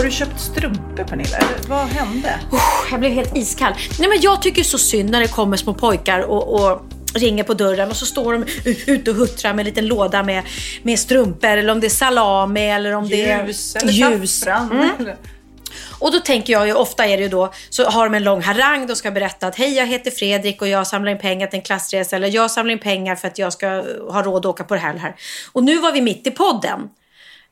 Har du köpt strumpor Pernilla? Vad hände? Jag blev helt iskall. Nej, men jag tycker så synd när det kommer små pojkar och, och ringer på dörren och så står de ute och huttrar med en liten låda med, med strumpor eller om det är salami eller om det är Ljus ljus. Mm. Och då tänker jag ju, ofta är det ju då, så har de en lång harang, de ska berätta att hej jag heter Fredrik och jag samlar in pengar till en klassresa eller jag samlar in pengar för att jag ska ha råd att åka på det här och det här. Och nu var vi mitt i podden.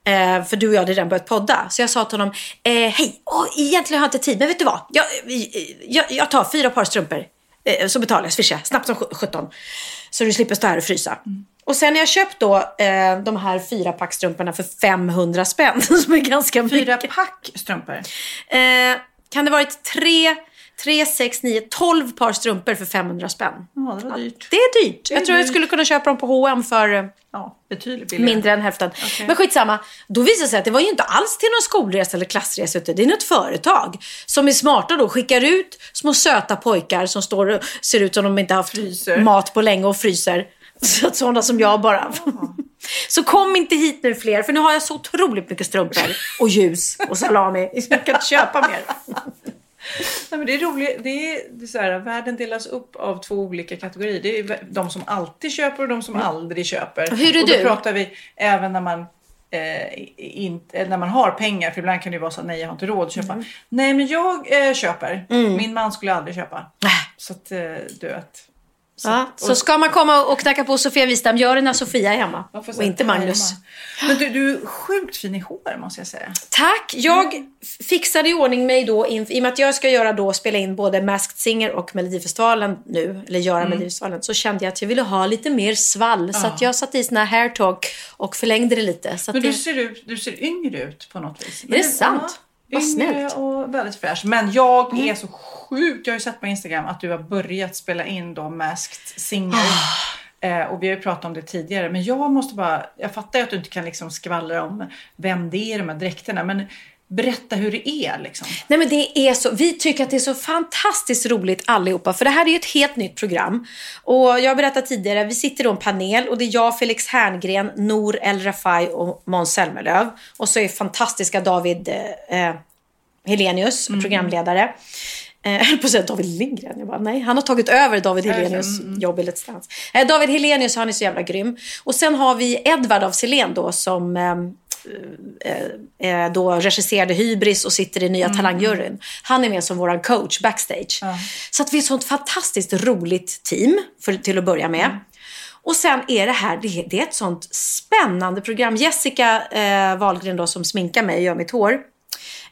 Eh, för du och jag hade redan börjat podda. Så jag sa till honom, eh, hej, åh, egentligen har jag inte tid, men vet du vad? Jag, jag, jag tar fyra par strumpor. Eh, så betalar jag, swishar jag, snabbt som sj- sjutton. Så du slipper stå här och frysa. Och sen har jag köpt då eh, de här fyra packstrumporna för 500 spänn. Som är ganska mycket. Fyra pack strumpor. Eh, kan det varit tre, tre, sex, nio, tolv par strumpor för 500 spänn? Ja, det var dyrt. Det är dyrt. är jag tror jag dyrt. skulle kunna köpa dem på H&M för eh, Ja, betydligt billigare. mindre än hälften. Men skitsamma. Då visade det sig att det var ju inte alls till någon skolresa eller klassresa utan det är något företag som är smarta då. Skickar ut små söta pojkar som står och ser ut som de inte haft Fryser. mat på länge och fryser. Så sådana som jag bara. Så kom inte hit nu fler för nu har jag så otroligt mycket strumpor och ljus och salami. Jag kan inte köpa mer. Nej, men det är roligt. Det är, det är så här, världen delas upp av två olika kategorier. Det är de som alltid köper och de som aldrig köper. Hur är och då du? pratar vi även när man Eh, inte, när man har pengar, för ibland kan det vara så att nej jag har inte råd att köpa. Mm. Nej men jag eh, köper. Min man skulle aldrig köpa. Äh. Så att eh, du vet. Ja, så ska man komma och knacka på Sofia Wistam, gör det när Sofia är hemma. Och inte "Här är Magnus. mamma." Men du, du är sjukt fin i hår måste jag säga. Tack! Jag fixade i ordning mig då, in, i och med att jag ska göra då, spela in både Masked Singer och Melodifestivalen nu, eller göra Melodifestivalen, så kände jag att jag ville ha lite mer svall. Så att jag satte i såna här hair talk och förlängde det lite. Så Men du det, ser, ut, du ser yngre ut på något vis. Är det sant? Vad yngre snällt. Mm. och väldigt fräsch. Men jag är så sjukt, jag har ju sett på Instagram att du har börjat spela in då Masked Singer. Ah. Eh, och vi har ju pratat om det tidigare. Men jag måste bara, jag fattar ju att du inte kan liksom skvallra om vem det är i de här dräkterna. Men berätta hur det är liksom. Nej men det är så, vi tycker att det är så fantastiskt roligt allihopa. För det här är ju ett helt nytt program. Och jag har berättat tidigare, vi sitter i en panel och det är jag, Felix Herngren, Nor El Rafai och Måns Zelmerlöw. Och så är fantastiska David eh, Helenius, programledare. Eh, Jag höll på att säga David Lindgren. Jag bara, nej, han har tagit över David Helenius jobb i Let's Dance. Eh, David Helenius, han är så jävla grym. Och sen har vi Edvard av Silén då som eh, eh, då regisserade Hybris och sitter i nya Talangjuryn. Han är med som våran coach backstage. Så att vi är ett sånt fantastiskt roligt team för, till att börja med. Och sen är det här, det, det är ett sånt spännande program. Jessica eh, Wahlgren då som sminkar mig och gör mitt hår.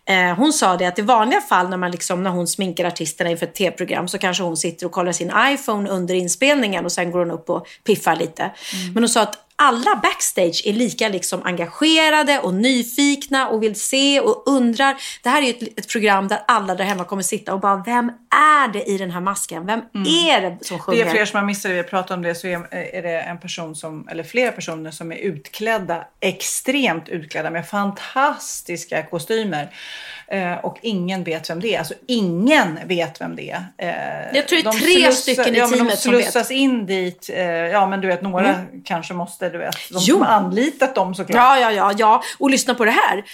Eh, hon sa det att i vanliga fall när, man liksom, när hon sminkar artisterna inför ett tv-program så kanske hon sitter och kollar sin iPhone under inspelningen och sen går hon upp och piffar lite. Men hon sa att alla backstage är lika liksom engagerade och nyfikna och vill se och undrar. Det här är ett, ett program där alla där hemma kommer sitta och bara, vem är det i den här masken? Vem är det som Det sjunger? är fler som har missat det, vi har pratat om det, så är, är det en person som, eller flera personer som är utklädda, extremt utklädda med fantastiska kostymer. Eh, och ingen vet vem det är. Alltså ingen vet vem det är. Eh, Jag tror det är de tre stycken i ja, teamet De som vet. slussas in dit, eh, ja men du vet några kanske måste du vet. De Jo. som har anlitat dem såklart. Ja, ja, ja, ja. Och lyssna på det här.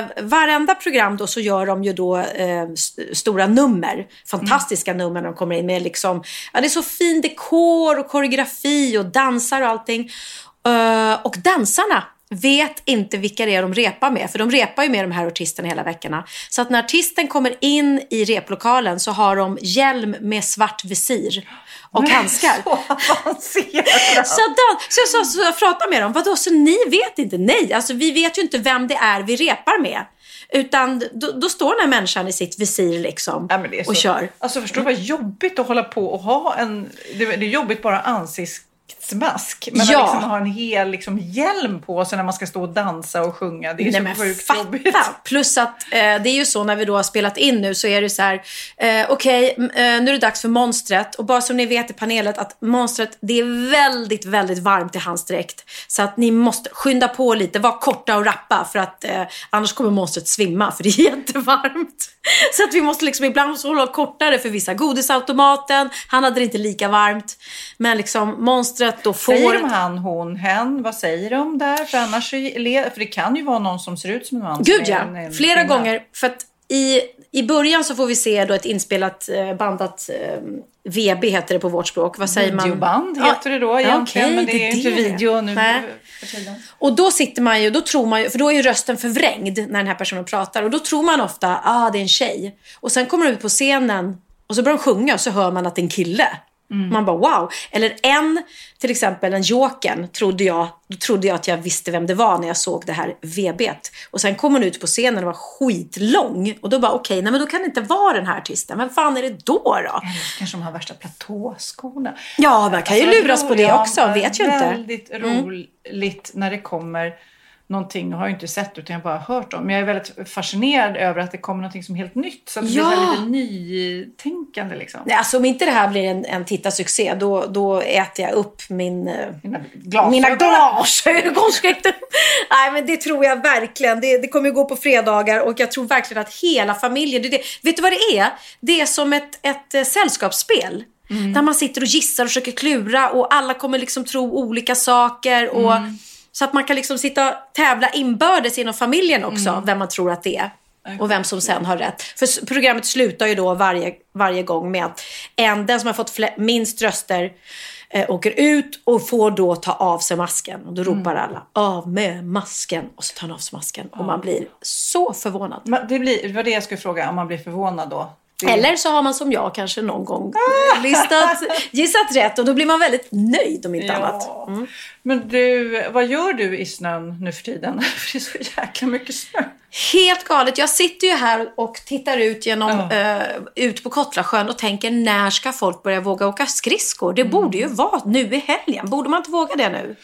Eh, varenda program då så gör de ju då eh, st- stora nummer. Fantastiska nummer när de kommer in med liksom, ja det är så fin dekor och koreografi och dansar och allting. Eh, och dansarna vet inte vilka det är de repar med. För de repar ju med de här artisterna hela veckorna. Så att när artisten kommer in i replokalen så har de hjälm med svart visir och handskar. Så avancerat. Så, då, så, jag sa- så jag pratade med dem. Vadå, så ni vet inte? Nej, alltså vi vet ju inte vem det är vi repar med. Utan då, då står den här människan i sitt visir liksom Ja, men så. och kör. Alltså förstår du vad jobbigt att hålla på och ha en... Det, det är jobbigt bara ansiktsmask. Men Ja. att liksom ha en hel liksom, hjälm på sig när man ska stå och dansa och sjunga. Det är Nej så sjukt jobbigt. fatta! Plus att eh, det är ju så när vi då har spelat in nu så är det så här. Eh, Okej, m- eh, nu är det dags för monstret. Och bara som ni vet i panelet att monstret, det är väldigt, väldigt varmt i hans dräkt. Så att ni måste skynda på lite, vara korta och rappa för att eh, annars kommer monstret svimma för det är jättevarmt. Så att vi måste liksom ibland hålla kortare för vissa godisautomaten. Han hade det inte lika varmt. Men liksom monstret då får... Säger de han, hon, hen? Vad säger de där? För annars för det kan ju vara någon som ser ut som en man. Gud ja, en- flera kvinna. gånger. För i, i början så får vi se då ett inspelat eh, bandat eh, VB heter det på vårt språk. Vad säger man? Videoband Ja. heter det då egentligen. okej, men det är ju inte video nu Nej. för tiden. Och då sitter man ju, då tror man ju, för då är ju rösten förvrängd när den här personen pratar. Och då tror man ofta, ah det är en tjej. Och sen kommer de ut på scenen och så börjar de sjunga och så hör man att det är en kille. Mm. Man bara wow. Eller en, till exempel en Jokern, trodde jag, då trodde jag att jag visste vem det var när jag såg det här VB't. Och sen kom hon ut på scenen och var skitlång. Och då bara okej, nej men då kan det inte vara den här artisten. Vem fan är det då då? Kanske de har värsta platåskorna. Ja, man kan ju Alltså, luras på det ja, också, vet ju inte. Mm. Väldigt roligt när det kommer någonting, jag har inte sett utan jag har bara hört om. Men jag är väldigt fascinerad över att det kommer någonting som är helt nytt. Så att det Ja. blir lite nytänkande liksom. Nej, alltså om inte det här blir en, en tittarsuccé, då, då äter jag upp min, eh, Mina glasögon. mina glasögon. Nej, men det tror jag verkligen. Det, det kommer gå på fredagar och jag tror verkligen att hela familjen... Det, det, vet du vad det är? Det är som ett, ett eh, sällskapsspel. Där man sitter och gissar och försöker klura och alla kommer liksom tro olika saker. Och, Så att man kan liksom sitta och tävla inbördes inom familjen också, vem man tror att det är. Och vem som sen har rätt. För programmet slutar ju då varje, varje gång med att en, den som har fått minst röster eh, åker ut och får då ta av sig masken. Och då ropar alla av med masken. Och så tar han av sig masken. Och man blir så förvånad. Men Det, blir, det var det jag skulle fråga, om man blir förvånad då. Det- Eller så har man som jag kanske någon gång listat, gissat rätt. Och då blir man väldigt nöjd om inte annat. Ja. Men du, vad gör du i snön nu för tiden? För det är så jäkla mycket snö. Helt galet. Jag sitter ju här och tittar ut, genom, Ja. eh, ut på Kottlasjön och tänker när ska folk börja våga åka skridskor? Det borde ju vara nu i helgen. Borde man inte våga det nu?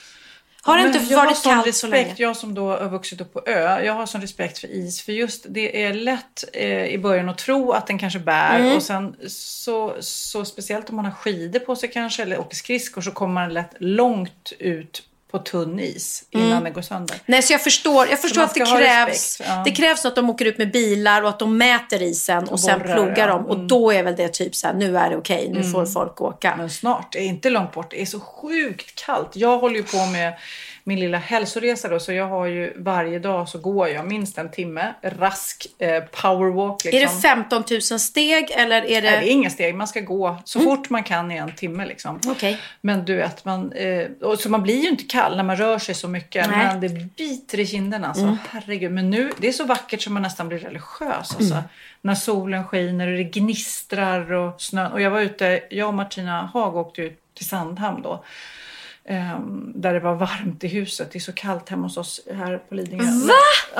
Har det inte varit kallt respekt, så länge? Jag som då har vuxit upp på ö, jag har sån respekt för is. För just det är lätt eh, i början att tro att den kanske bär. Mm. Och sen så, så speciellt om man har skidor på sig kanske eller åker skridskor så kommer man lätt långt ut på tunn is innan Mm. den går sönder. Nej, så jag förstår, jag förstår att det krävs, ja. det krävs att de åker ut med bilar och att de mäter isen och, sen borrar, plogar ja. dem. Och Mm. då är väl det typ så här, nu är det okej, nu får folk åka. Men snart, det är inte långt bort. Det är så sjukt kallt. Jag håller ju på med min lilla hälsoresa då, så jag har ju varje dag så går jag minst en timme rask eh, powerwalk. Liksom. Är det 15 000 steg eller är det... Nej, det är inga steg, man ska gå så fort man kan i en timme. Liksom. Okej. Men du vet, man, eh, och så man blir ju inte kall när man rör sig så mycket. Nej. Men det biter i kinderna. Alltså. Herregud. Men nu, det är så vackert som man nästan blir religiös. Alltså. När solen skiner och det gnistrar och snön. Och jag var ute, jag och Martina Haag åkte ut till Sandhamn då. Ehm, där det var varmt i huset. Det är så kallt hemma hos oss här på Lidingö. Va?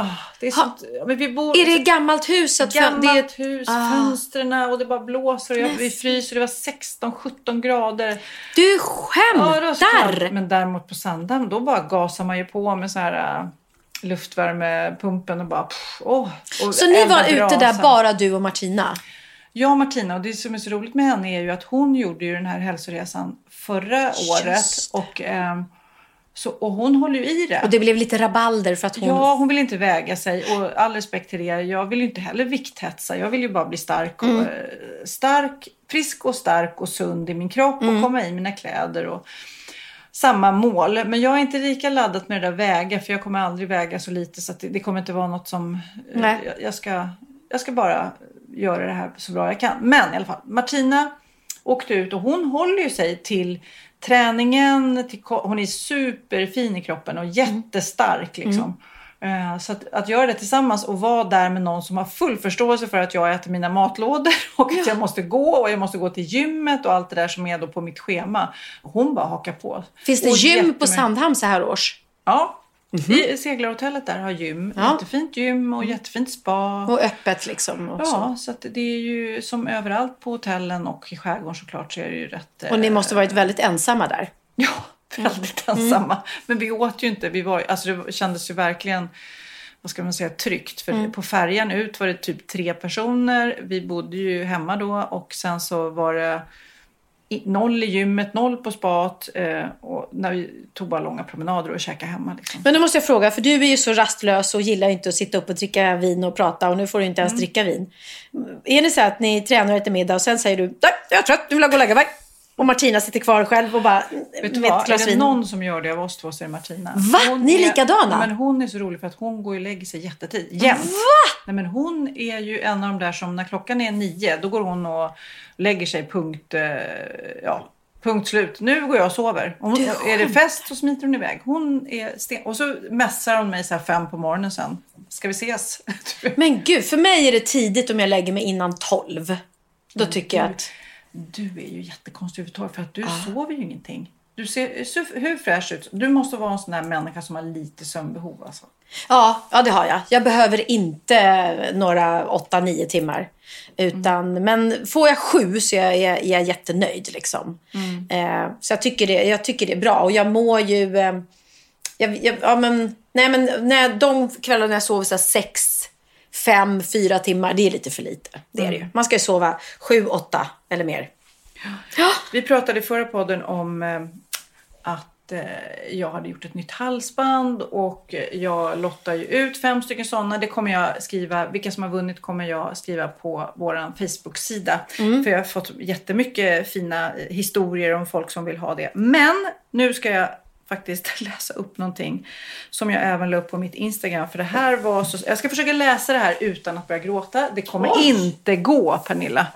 Ah, det är ja, men vi bor, Är det gammalt huset? För Gammalt det är ett- hus, Ah. fönstren och det bara blåser och jag, vi fryser. Det var 16-17 grader. Du Ja, det skämtar! kallt. Men däremot på Sandhamn då bara gasar man ju på med så här äh, luftvärmepumpen och bara pff, åh, och så ni var ute där bara du och Martina? Jag och Martina och det som är så roligt med henne är ju att hon gjorde ju den här hälsoresan förra året. Och, ehm, så, och hon håller ju i det. Och det blev lite rabalder för att hon... Ja, hon vill inte väga sig och all respekt till det. Jag vill ju inte heller vikthetsa. Jag vill ju bara bli stark och Mm. eh, stark, frisk och stark och sund i min kropp Mm. och komma i mina kläder. Och... samma mål. Men jag är inte lika laddad med det där väga. För jag kommer aldrig väga så lite. Så det, det kommer inte vara något som... eh, Nej. Jag, jag, ska, jag ska bara göra det här så bra jag kan. Men i alla fall. Martina åkte ut och hon håller ju sig till träningen. Till, hon är superfin i kroppen och jättestark liksom. Eh, Så att, att göra det tillsammans och vara där med någon som har full förståelse för att jag äter mina matlådor och att jag måste gå och jag måste gå till gymmet och allt det där som är då på mitt schema. Hon bara hakar på. Finns det Och gym på Sandhamn så här års? Ja. I seglarhotellet där har gym. Ja. Jättefint gym och jättefint spa. Och öppet liksom. Och, så. Ja, så det är ju som överallt på hotellen och i skärgården såklart så är det ju rätt... eh, och ni måste varit väldigt ensamma där. Ja, väldigt Mm. ensamma. Men vi åt ju inte. Vi var, alltså det kändes ju verkligen, vad ska man säga, tryggt. För Mm. på färjan ut var det typ tre personer. Vi bodde ju hemma då och sen så var det noll i gymmet, noll på spat. Eh, och när vi tog bara långa promenader och käkade hemma. Liksom. Men då måste jag fråga, för du är ju så rastlös och gillar inte att sitta upp och dricka vin och prata och nu får du inte ens Mm. dricka vin. Är det så att ni tränar till middag och sen säger du "Nej, jag är trött, nu vill gå och lägga mig. Och Martina sitter kvar själv och bara Vet du med vad? ett Är glas det vin. någon som gör det av oss två så är det Martina. Va? Ni är likadana? Men hon är så rolig för att hon går och lägger sig jättetid. Jämt. Nej, men hon är ju en av de där som när klockan är nio då går hon och lägger sig punkt, eh, ja, punkt slut. Nu går jag och sover. Hon, är det fest så smiter hon iväg. Hon är sten... Och så mässar hon mig så här fem på morgonen sen. Ska vi ses? Men gud, för mig är det tidigt om jag lägger mig innan tolv. Då tycker jag att... Du är ju jättekonstig överhuvudtaget för att du sover ju ingenting. Du ser hur fräsch ut. Du måste vara en sån där människa som har lite sömnbehov alltså. Ja, ja, det har jag. Jag behöver inte några åtta, nio timmar. Utan, Men får jag sju så är jag, är jag jättenöjd. Liksom. Eh, så jag tycker, det, jag tycker det är bra. Och jag mår ju... Eh, jag, jag, ja, men, nej, men när de kvällarna jag sover så här sex, fem, fyra timmar, det är lite för lite. Det är det ju. Man ska ju sova sju, åtta eller mer. Vi pratade i förra podden om eh, att eh, jag hade gjort ett nytt halsband och jag lottar ju ut fem stycken sådana. Det kommer jag skriva, vilka som har vunnit kommer jag skriva på vår Facebook-sida. För jag har fått jättemycket fina eh, historier om folk som vill ha det. Men nu ska jag faktiskt läsa upp någonting som jag även la upp på mitt Instagram. För det här var så... Jag ska försöka läsa det här utan att börja gråta. Det kommer inte gå, Pernilla.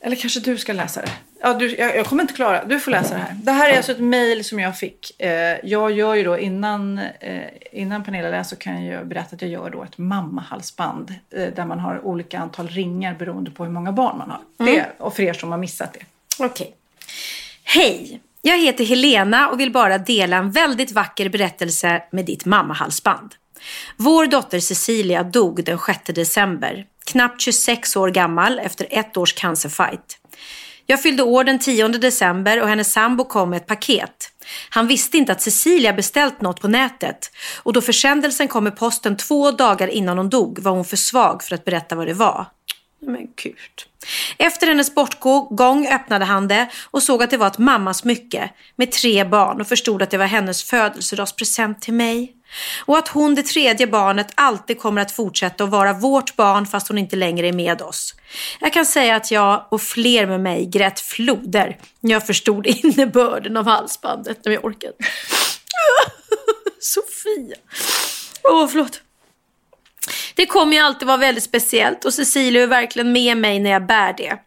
Eller kanske du ska läsa det. Ja, du, jag, jag kommer inte klara. Du får läsa det här. Det här är alltså ett mejl som jag fick. Eh, jag gör ju då innan, eh, innan Pernilla läser så kan jag berätta att jag gör då ett mammahalsband. Eh, där man har olika antal ringar beroende på hur många barn man har. Det, och för er som har missat det. Okej. Hej! Jag heter Helena och vill bara dela en väldigt vacker berättelse med ditt mammahalsband. Vår dotter Cecilia dog den 6 december, knappt 26 år gammal efter ett års cancerfight. Jag fyllde år den 10 december och hennes sambo kom med ett paket. Han visste inte att Cecilia beställt något på nätet och då försändelsen kom med posten två dagar innan hon dog var hon för svag för att berätta vad det var. Men gud. Efter hennes bortgång öppnade han det och såg att det var ett mammasmycke med tre barn och förstod att det var hennes födelsedagspresent till mig. Och att hon, det tredje barnet, alltid kommer att fortsätta att vara vårt barn fast hon inte längre är med oss. Jag kan säga att jag och fler med mig grät floder när jag förstod innebörden av halsbandet. när jag orkar. Sofia. Åh, förlåt. Det kommer ju alltid vara väldigt speciellt och Cecilia är verkligen med mig när jag bär det.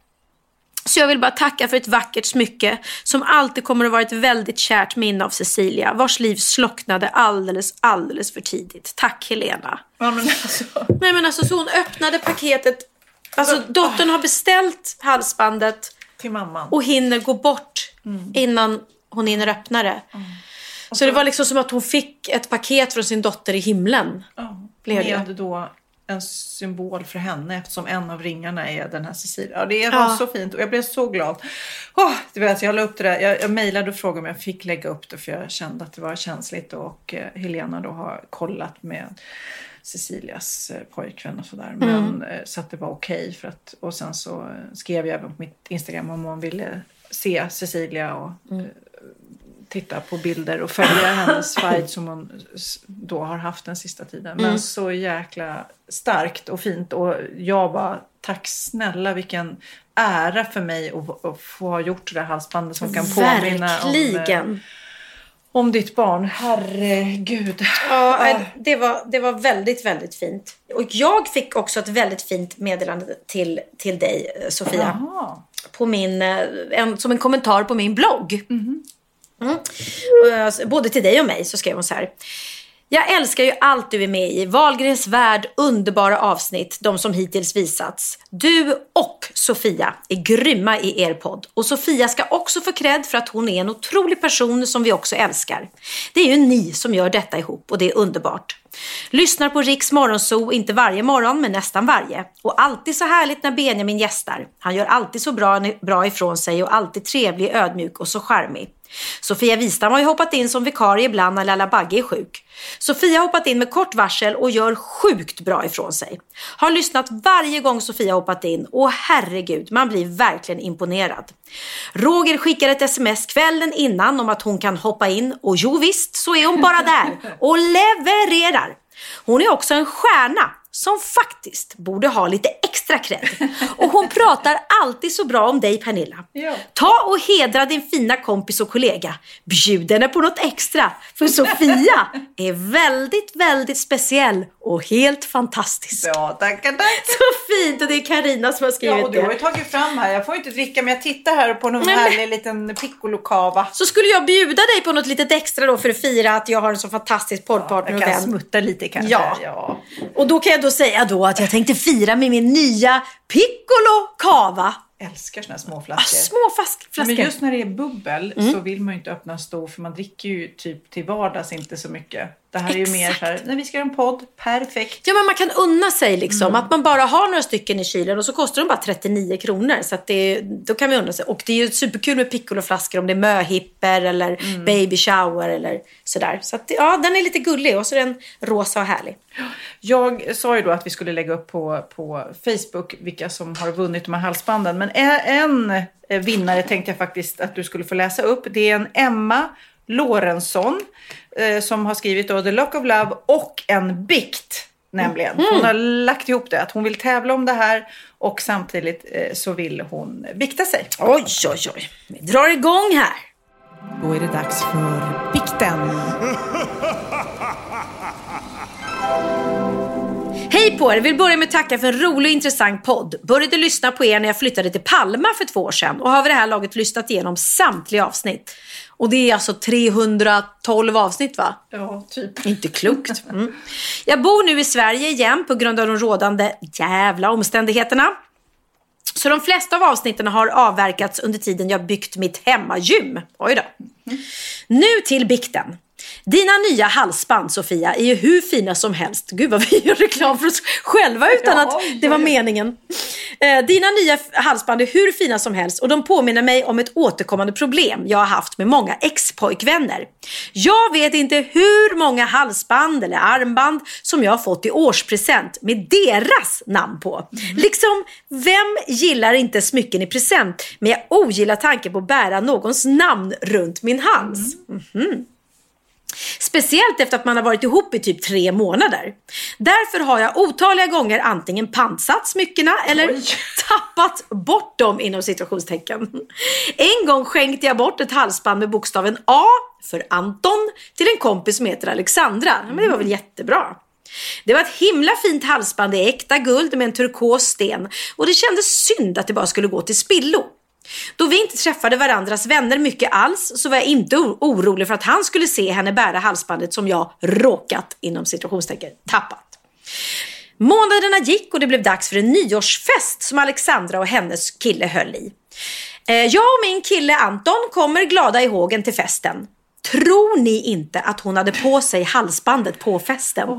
Så jag vill bara tacka för ett vackert smycke som alltid kommer att vara ett väldigt kärt minne av Cecilia vars liv slocknade alldeles, alldeles för tidigt. Tack Helena. Ja, men alltså. Nej men alltså så hon öppnade paketet. Alltså dottern har beställt halsbandet Till mamman. och hinner gå bort innan hon hinner öppna det. Så det var liksom som att hon fick ett paket från sin dotter i himlen. Ja, blev det. med då en symbol för henne eftersom en av ringarna är den här Cecilia. Ja, det var Ja. så fint och jag blev så glad. Oh, du vet, jag la upp det där. Jag, jag mejlade och frågade om jag fick lägga upp det för jag kände att det var känsligt och eh, Helena då har kollat med Cecilias eh, pojkvän och sådär. Men eh, så att det var okej för att och sen så skrev jag även på mitt Instagram om hon ville se Cecilia och eh, titta på bilder och följa hennes fight som hon då har haft den sista tiden. Men så jäkla starkt och fint. Och jag bara, tack snälla vilken ära för mig att, få ha gjort det här halsbandet som kan påminna om, eh, Verkligen. om ditt barn. Herregud. Ja, det var, det var väldigt, väldigt fint. Och jag fick också ett väldigt fint meddelande till, till dig, eh, Sofia. Jaha. På min, eh, en, som en kommentar på min blogg. Mm. Och, Mm. Både till dig och mig så skrev hon så här. Jag älskar ju allt du är med i. Wahlgrens värld, underbara avsnitt, de som hittills visats. Du och Sofia är grymma i er podd. Och Sofia ska också få cred för att hon är en otrolig person som vi också älskar. Det är ju ni som gör detta ihop och det är underbart. Lyssnar på Riks morgonzoo, inte varje morgon men nästan varje. Och alltid så härligt när Benjamin gästar. Han gör alltid så bra, bra ifrån sig och alltid trevlig, ödmjuk och så charmig. Sofia Wistam har ju hoppat in som vikarie ibland när Lalla Bagge är sjuk. Sofia har hoppat in med kort varsel och gör sjukt bra ifrån sig. Har lyssnat varje gång Sofia hoppat in och herregud, man blir verkligen imponerad. Roger skickar ett sms kvällen innan om att hon kan hoppa in och jo visst så är hon bara där och levererar. Hon är också en stjärna som faktiskt borde ha lite extra cred. Och hon pratar alltid så bra om dig Pernilla. Ja. Ta och hedra din fina kompis och kollega. Bjud henne på något extra. För Sofia är väldigt, väldigt speciell och helt fantastisk. Ja, tackar, tackar. Så fint! Och det är Karina som har skrivit Ja, och du har ju det. tagit fram här. Jag får inte dricka, men jag tittar här på någon men- härlig liten piccolo-cava. Så skulle jag bjuda dig på något litet extra då för att fira att jag har en så fantastisk poddpartner Jag och kan smutta lite kanske. Ja. ja. Och då kan jag då säga då att jag tänkte fira med min nya Piccolo Cava. Älskar såna här små Ah, flaskor. små flask- flaskor. Men just när det är bubbel Mm. så vill man ju inte öppna en stor för man dricker ju typ till vardags inte så mycket. Det här är ju mer så här, när vi ska göra en podd, perfekt. Ja, men man kan unna sig liksom. Mm. Att man bara har några stycken i kylen och så kostar de bara 39 kronor. Så att det, då kan vi unna sig. Och det är ju superkul med piccoloflaskor om det är möhipper eller Mm. baby shower eller sådär. Så att, ja, den är lite gullig och så är den rosa och härlig. Jag sa ju då att vi skulle lägga upp på, på Facebook vilka som har vunnit de här halsbanden. Men en en vinnare tänkte jag faktiskt att du skulle få läsa upp. Det är en Emma Lorentzon eh, som har skrivit då The Lock of Love och en bikt. Nämligen. Hon har lagt ihop det. Att hon vill tävla om det här och samtidigt eh, så vill hon bikta sig. Oj, oj, oj. Vi drar igång här. Då är det dags för bikten. Hej på er! Vill börja med att tacka för en rolig och intressant podd. Började lyssna på er när jag flyttade till Palma för två år sedan och har vid det här laget lyssnat igenom samtliga avsnitt. Och det är alltså 312 avsnitt va? Ja, typ. Inte klokt. Mm. Jag bor nu i Sverige igen på grund av de rådande jävla omständigheterna. Så de flesta av avsnitten har avverkats under tiden jag byggt mitt hemmagym. Oj då. Nu till bikten. Dina nya halsband Sofia är ju hur fina som helst. Gud vad vi gör reklam för oss själva utan att det var meningen. Eh, dina nya halsband är hur fina som helst och de påminner mig om ett återkommande problem jag har haft med många ex-pojkvänner. Jag vet inte hur många halsband eller armband som jag har fått i årspresent med deras namn på. Liksom, vem gillar inte smycken i present? Men jag ogillar tanken på att bära någons namn runt min hals. Mhm. Speciellt efter att man har varit ihop i typ tre månader. Därför har jag otaliga gånger antingen pantsatt smyckena eller Oj. tappat bort dem inom situationstecken. En gång skänkte jag bort ett halsband med bokstaven A för Anton till en kompis som heter Alexandra. Men det var väl jättebra. Det var ett himla fint halsband i äkta guld med en turkos sten och det kändes synd att det bara skulle gå till spillo. Då vi inte träffade varandras vänner mycket alls så var jag inte orolig för att han skulle se henne bära halsbandet som jag råkat inom situationstecken tappat. Månaderna gick och det blev dags för en nyårsfest som Alexandra och hennes kille höll i. Eh, jag och min kille Anton kommer glada i hågen till festen. Tror ni inte att hon hade på sig halsbandet på festen?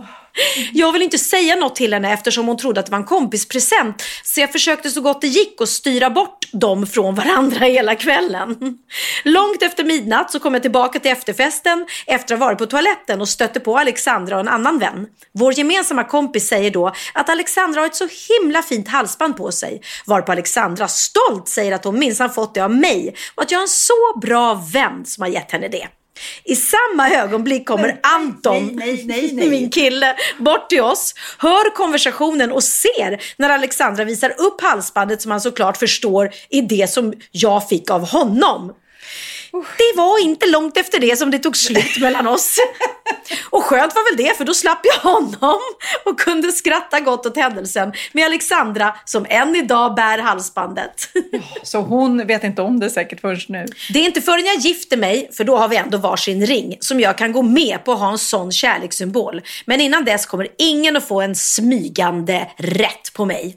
Jag vill inte säga något till henne eftersom hon trodde att det var en kompispresent så jag försökte så gott det gick att styra bort dem från varandra hela kvällen. Långt efter midnatt så kom jag tillbaka till efterfesten efter att ha varit på toaletten och stötte på Alexandra och en annan vän. Vår gemensamma kompis säger då att Alexandra har ett så himla fint halsband på sig varpå Alexandra stolt säger att hon minsann fått det av mig och att jag är en så bra vän som har gett henne det. I samma ögonblick kommer Anton, nej, nej, nej. min kille, bort till oss, hör konversationen och ser när Alexandra visar upp halsbandet som han såklart förstår är det som jag fick av honom. Det var inte långt efter det som det tog slut mellan oss. Och skönt var väl det, för då slapp jag honom och kunde skratta gott åt händelsen med Alexandra som än idag bär halsbandet. Så hon vet inte om det säkert förrän nu. Det är inte förrän jag gifter mig, för då har vi ändå varsin ring, som jag kan gå med på att ha en sån kärlekssymbol. Men innan dess kommer ingen att få en smygande rätt på mig.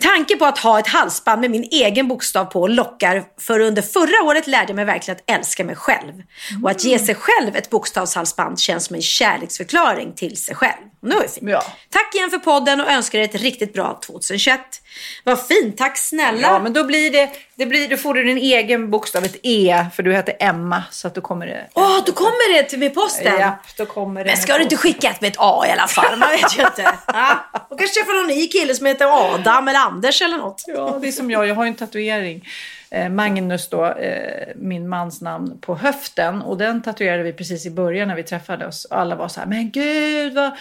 Tanken på att ha ett halsband med min egen bokstav på lockar, för under förra året lärde jag mig verkligen att älska mig själv. Och att ge sig själv ett bokstavshalsband känns som en kärleksförklaring till sig själv. Nu är det fint. Ja. Tack igen för podden och önskar er ett riktigt bra 2021. Vad fint, tack snälla. Ja, men då blir det, det blir, då får du din egen bokstav, ett E, för du heter Emma. Så att då kommer det... Åh, då kommer det till med posten. Ja, då kommer det Men ska du inte skicka ett med ett A i alla fall? Man vet ju inte. Ja. Och kanske träffa någon ny kille som heter Adam eller Anders eller något. Ja, det är som jag. Jag har ju en tatuering. Eh, Magnus då, eh, min mans namn, på höften. Och den tatuerade vi precis i början när vi träffades. Alla var så här, men gud, vad,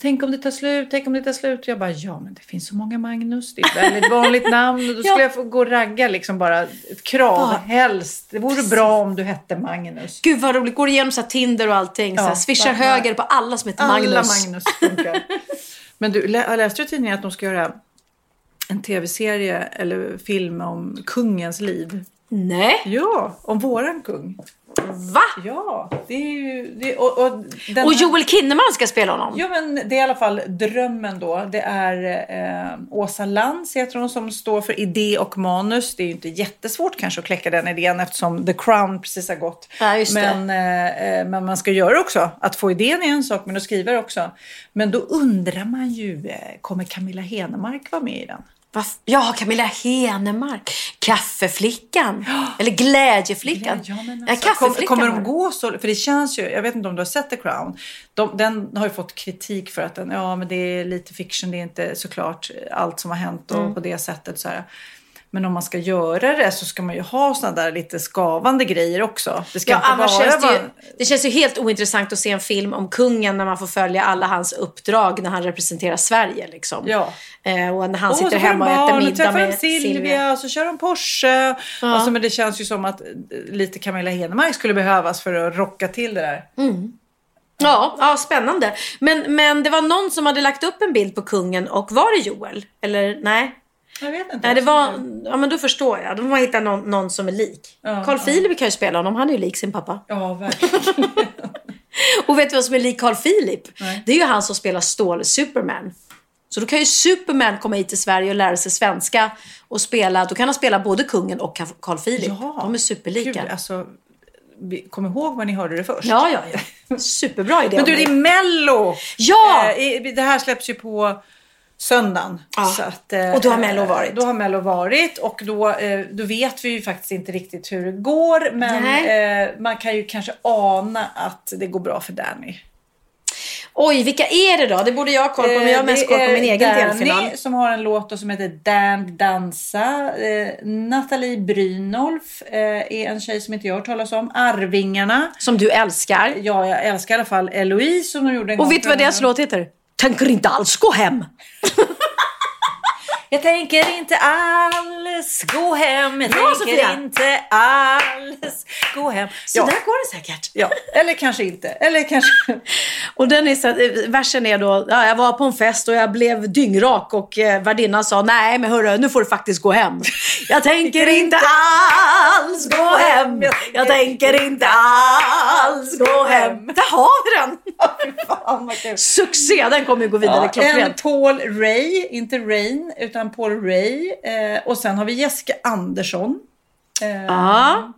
tänk om det tar slut, tänk om det tar slut. Och jag bara, ja men det finns så många Magnus, det är ett väldigt vanligt namn. Då skulle Ja. jag få gå och ragga liksom bara ett krav, Bara- helst. Det vore bra om du hette Magnus. Gud vad roligt, går igenom så Tinder och allting. så här, Ja, swishar höger på alla som heter Magnus. Alla Magnus funkar. Men du, lä- läste du tidningen att de ska göra en tv-serie eller film om kungens liv? Nej, Ja, om våran kung. va? Ja, det är ju... Det, och, och, den Och Joel Kinnaman ska spela honom? Ja, men det är i alla fall drömmen då. Det är eh, Åsa Lantz heter hon som står för idé och manus. Det är ju inte jättesvårt kanske att kläcka den idén eftersom The Crown precis har gått. Ja, men, eh, eh, men man ska göra också. Att få idén är en sak, men att skriva det också. Men då undrar man ju, eh, kommer Camilla Henemark vara med i den? Ja, Camilla Henemark. Kaffeflickan. Eller Glädjeflickan. Ja, men alltså, kaffeflickan kommer de gå så? För det känns ju, jag vet inte om du har sett The Crown. De, den har ju fått kritik för att den, ja men det är lite fiction, det är inte såklart allt som har hänt och Mm. på det sättet. Så här. Men om man ska göra det så ska man ju ha såna där lite skavande grejer också. Det ska Ja, inte bara känns det, ju, det känns ju helt ointressant att se en film om kungen när man får följa alla hans uppdrag när han representerar Sverige. Liksom. Ja. Eh, och när han sitter hemma och äter barn, middag med Silvia, Silvia. och så kör de Porsche. Alltså, men det känns ju som att eh, lite Camilla Henemark skulle behövas för att rocka till det där. Ja, ja, spännande. Men, men det var någon som hade lagt upp en bild på kungen och var det Joel? Eller nej? Jag vet inte. Nej, det var... Ja, men då förstår jag. De har hittat någon, någon som är lik. Ja, Carl ja. Philip kan ju spela honom. Han är ju lik sin pappa. Ja, verkligen. Och vet du vad som är lik Carl Philip? Nej. Det är ju han som spelar Stål Superman. Så då kan ju Superman komma hit till Sverige och lära sig svenska och spela. Då kan han spela både kungen och Carl Philip. Ja. De är superlika. Gud, alltså, kom ihåg var ni hörde det först. Ja, ja, ja. Superbra idé. Men du, det är Mello! Ja! Eh, det här släpps ju på söndagen. Ja. Så att, eh, Och då har Mello varit. Då har Mello varit och då, eh, då vet vi ju faktiskt inte riktigt hur det går. Men eh, man kan ju kanske ana att det går bra för Danny. Oj, vilka är det då? Det borde jag ha koll på, men jag har Eh, mest det koll på är min egen Danny delfinal. som har en låt som heter Dan Dansa. Eh, Nathalie Brynolf eh, är en tjej som inte jag har talas om. Arvingarna. Som du älskar. Ja, jag älskar i alla fall Eloise som de gjorde en Och gång vet du vad deras låt heter? Tänker inte alls gå hem. Jag tänker inte alls gå hem. Jag Bra, tänker Sofia. inte alls gå hem. Så Ja, där går det säkert. ja, eller kanske inte. Eller kanske... Och den är så, eh, versen är då, ja, jag var på en fest och jag blev dyngrak och eh, värdinnan sa nej men hörru nu får du faktiskt gå hem. Jag tänker inte alls gå hem. Jag tänker inte alls gå hem. Där har vi den! Fan. Succé, den kommer ju gå vidare Ja, en klockrent. Paul Ray, inte Rain, utan Paul Ray. Eh, och sen har vi Jessica Andersson. Eh.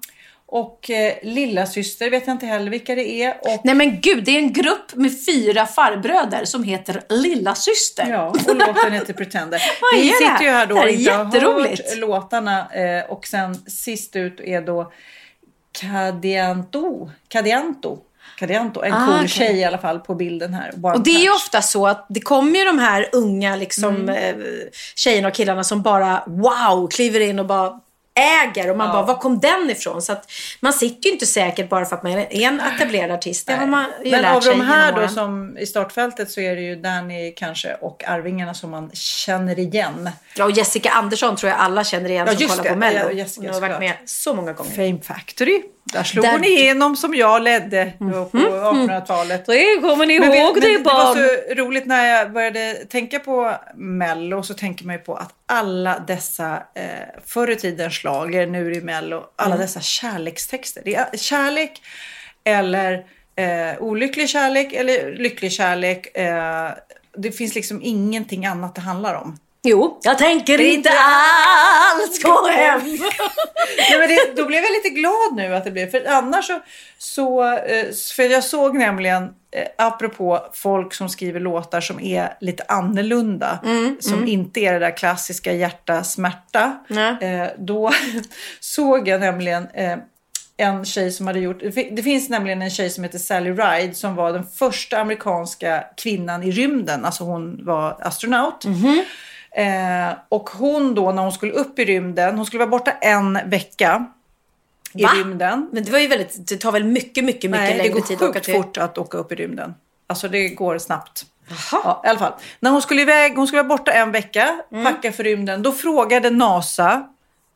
Och eh, lilla syster vet jag inte heller vilka det är. Och, Nej men gud, det är en grupp med fyra farbröder som heter Lilla Syster. ja, och låten heter Pretender. Vad är vi det sitter här? ju här då Det och är inte har hört låtarna. Eh, och sen sist ut är då Cadianto. Cadianto. Cadianto, en Ah, cool okej. tjej i alla fall på bilden här. One Och det är ju ofta så att det kommer ju de här unga liksom, Mm. eh, tjejerna och killarna som bara wow, kliver in och bara äger och man bara, var kom den ifrån? Så att man sitter ju inte säkert bara för att man är en etablerad artist. Det har man ju Men lärt av sig de här då som i startfältet så är det ju Danny kanske och Arvingarna som man känner igen. Ja, och Jessica Andersson tror jag alla känner igen Ja, som kollar det. på Mello. Ja, Jessica, Hon har varit med så många gånger. Fame Factory. Där slog Där- hon igenom som jag ledde då på 1800-talet. Det kommer ni Men, ihåg vet- det men det var barn? så roligt när jag började tänka på Mello så tänker man ju på att alla dessa eh, förr i tiden schlager, nu är ju Mello, alla Mm. dessa kärlekstexter. Det är kärlek eller eh, olycklig kärlek eller lycklig kärlek. Eh, det finns liksom ingenting annat det handlar om. Jo, jag tänker inte alls gå hem. Nej, men det, då blev jag lite glad nu att det blev. För annars så... så eh, för jag såg nämligen, eh, apropå folk som skriver låtar som är lite annorlunda. som inte är det där klassiska hjärta, smärta. Nej. Eh, då såg jag nämligen en tjej som hade gjort... det fi- Det finns nämligen en tjej som heter Sally Ride som var den första amerikanska kvinnan i rymden. Alltså hon var astronaut. Eh, och hon då när hon skulle upp i rymden, hon skulle vara borta en vecka i Va? rymden. Men det var ju väldigt, det tar väl mycket, mycket, mycket Nej, det längre går tid att åka sjukt till. fort att åka upp i rymden. Alltså det går snabbt. Jaha. Ja, i alla fall. När hon skulle iväg, hon skulle vara borta en vecka, Mm. packa för rymden. Då frågade NASA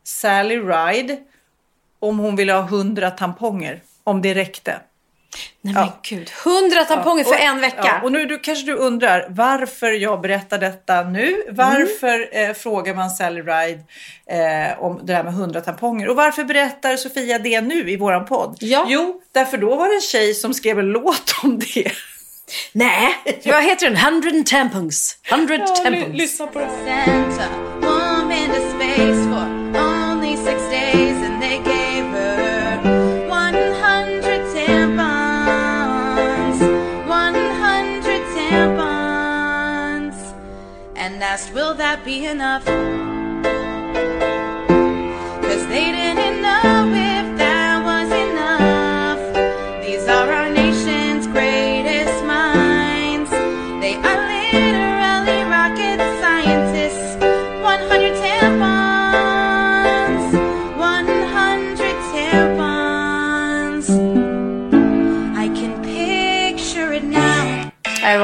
Sally Ride om hon ville ha 100 tamponger. Om det räckte. Nej men Ja. gud. Hundra tamponger för Och- en vecka. Ja, och nu du, kanske du undrar varför jag berättar detta nu. Varför Mm. eh, frågar man Sally Ride eh, om det här med 100 tamponger? Och varför berättar Sofia det nu i våran podd? Ja. Jo, därför då var det en tjej som skrev en låt om det. Nej, vad heter den? Hundred tampons. Hundred tampons. lyssna på det. Asked, Will that be enough?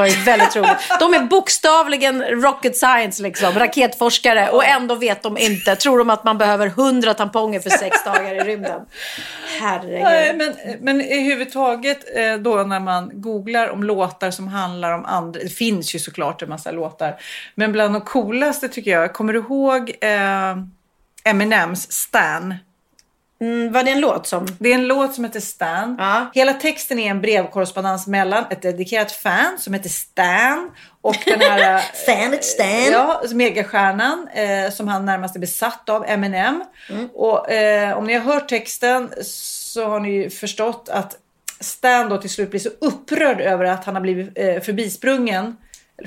Var ju väldigt roligt. De är bokstavligen rocket science liksom, raketforskare och ändå vet de inte. Tror de att man behöver 100 tamponger för sex dagar i rymden. Nej, Herregud. men, men i huvud taget eh, då när man googlar om låtar som handlar om andra. Det finns ju såklart en massa låtar. Men bland de coolaste tycker jag. Kommer du ihåg eh, Eminems Stan? Mm, var det en låt som... Det är en låt som heter Stan. Ja. Hela texten är en brevkorrespondens mellan ett dedikerat fan som heter Stan och den här... eh, Fanet Stan. Ja, megastjärnan eh, som han närmast är besatt av, Eminem. Och eh, om ni har hört texten så har ni ju förstått att Stan då till slut blir så upprörd över att han har blivit eh, förbisprungen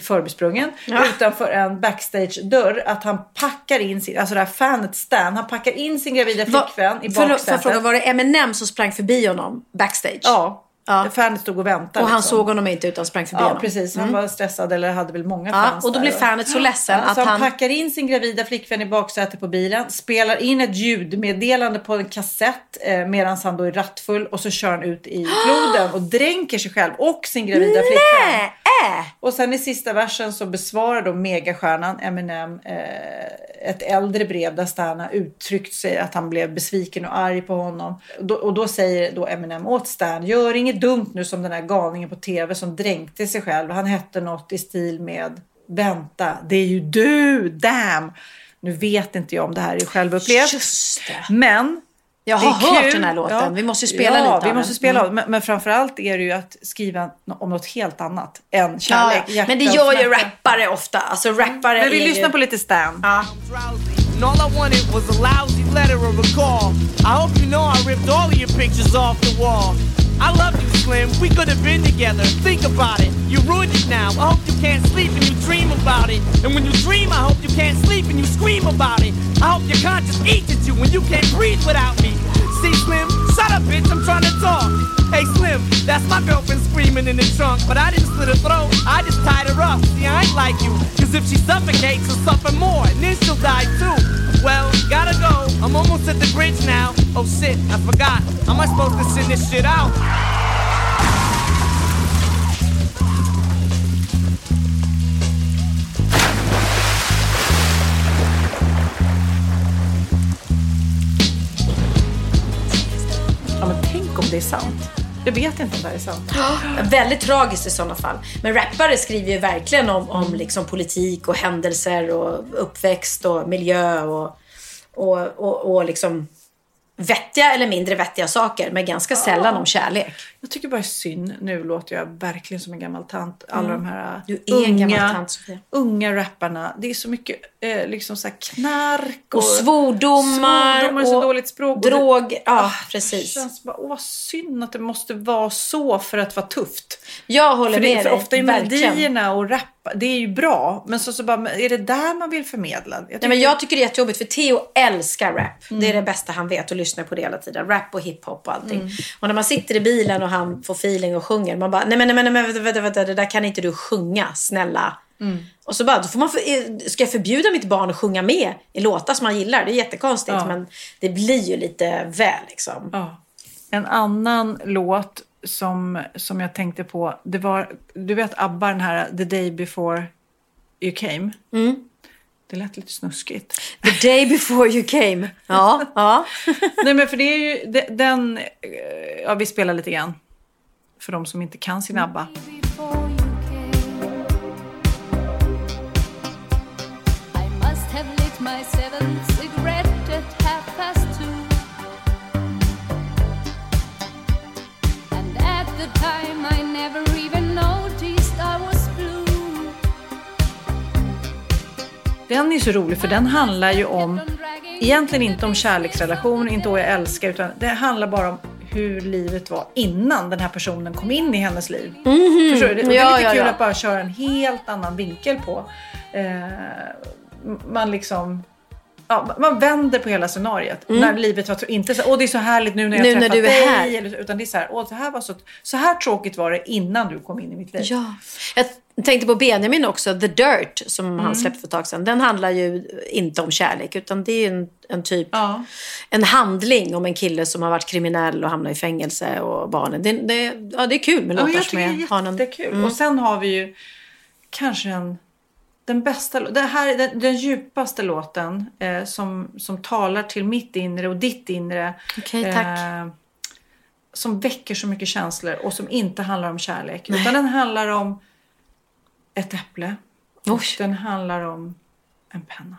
förbisprungen utanför en backstage-dörr att han packar in sin, alltså det här fanet Stan, han packar in sin gravida Va- flickvän i Förlåt, får jag baksätet. fråga, var det Eminem som sprang förbi honom backstage? Ja, Ja. fanet stod och väntade. Och han liksom. såg honom inte utan sprang förbi Ja, honom? precis. Han var stressad eller hade väl många Ja, fans och då blir fanet så ledsen Ja, att så han, han... packar in sin gravida flickvän i baksätet på bilen, spelar in ett ljudmeddelande på en kassett eh, medan han då är rattfull och så kör han ut i floden och dränker sig själv och sin gravida flickvän. Äh. Och sen i sista versen så besvarar då megastjärnan Eminem eh, ett äldre brev där Stan har uttryckt sig att han blev besviken och arg på honom. Och då, och då säger då Eminem åt Stan, gör inget dumt nu som den här galningen på tv som dränkte sig själv. Han hette något i stil med Vänta, det är ju du, damn! Nu vet inte jag om det här är självupplevt. Just det. Men Jag är har hört kul. den här låten. Vi måste ju spela ja, lite av vi den. måste spela Mm. Men, men framförallt är det ju att skriva om något helt annat än kärlek. Ja, men det gör ju rappare ofta. Alltså rappare Men vi är lyssnar ju... på lite Stan. Ja. and all I wanted was a lousy letter or a call. I hope you know I ripped all of your pictures off the wall. I love Slim. We could have been together. Think about it. You ruined it now. I hope you can't sleep and you dream about it. And when you dream, I hope you can't sleep and you scream about it. I hope your conscience eats at you when you can't breathe without me. See, Slim, shut up, bitch. I'm trying to talk. Hey, Slim, that's my girlfriend screaming in the trunk. But I didn't slit her throat. I just tied her up. See, I ain't like you. Cause if she suffocates, she'll suffer more. And then she'll die too. Well, gotta go. I'm almost at the bridge now. Oh shit, I forgot. How Am I supposed to send this shit out? Om det är sant. Jag vet inte om det här är sant. Väldigt tragiskt i sådana fall. Men rappare skriver ju verkligen om, om liksom politik och händelser och uppväxt och miljö och, och, och, och liksom vettiga eller mindre vettiga saker. Men ganska sällan om kärlek. Jag tycker bara synd. Nu låter jag verkligen som en gammal tant. Alla de här Mm. Du är en gammal tant, unga rapparna. Det är så mycket eh, liksom så här knark Och svordomar. svordomar och så och dåligt språk. Och det- Drog. Ja, Ah, precis. Det känns bara, åh vad synd att det måste vara så för att vara tufft. Jag håller För, med det, för dig. ofta är verkligen. melodierna och rap, det är ju bra. Men så, så bara, är det där man vill förmedla? Jag Nej, men jag tycker det är jättejobbigt för Theo älskar rap. Det är Mm. det bästa han vet och lyssnar på det hela tiden. Rap och hiphop och allting. Och när man sitter i bilen och han får feeling och sjunger. Man bara, nej men, nej, men, nej, men vänta, vänta, vänta, det där kan inte du sjunga, snälla. Mm. Och så bara, då får man, för, eh, ska jag förbjuda mitt barn att sjunga med i låtar som han gillar? Det är jättekonstigt Ja. men det blir ju lite väl liksom. Ja. En annan låt som, som jag tänkte på, det var, du vet ABBA, den här The Day Before You Came. Det lät lite snuskigt. The day before you came. Ja, ja. Nej men för det är ju de- den, eh, ja vi spelar lite grann. För de som inte kan sin ABBA. Den är så rolig för den handlar ju om, egentligen inte om kärleksrelation, inte vad jag älskar, utan det handlar bara om hur livet var innan den här personen kom in i hennes liv. Förstår du? Det, är Ja, lite ja, kul ja. att bara köra en helt annan vinkel på. Eh, man liksom... Ja, man vänder på hela scenariet. När livet var inte så åh det är så härligt nu när jag Mm. Nu när träffat du är dig. här. Utan det är så här, åh det här var så, så här tråkigt var det innan du kom in i mitt liv. Ja. Jag tänkte på Benjamin också, The Dirt, som Mm. han släppte för ett tag sedan. Den handlar ju inte om kärlek, utan det är en, en typ, Ja. en handling om en kille som har varit kriminell och hamnat i fängelse och barnen. Det, det, ja, det är kul med Ja, låtar jag som är, har är någon... jättekul. Och sen har vi ju kanske en, den bästa, det här är den, den djupaste låten eh, som, som talar till mitt inre och ditt inre. Okej, tack. Eh, som väcker så mycket känslor och som inte handlar om kärlek. Utan den handlar om ett äpple. Och Oj. den handlar om en penna.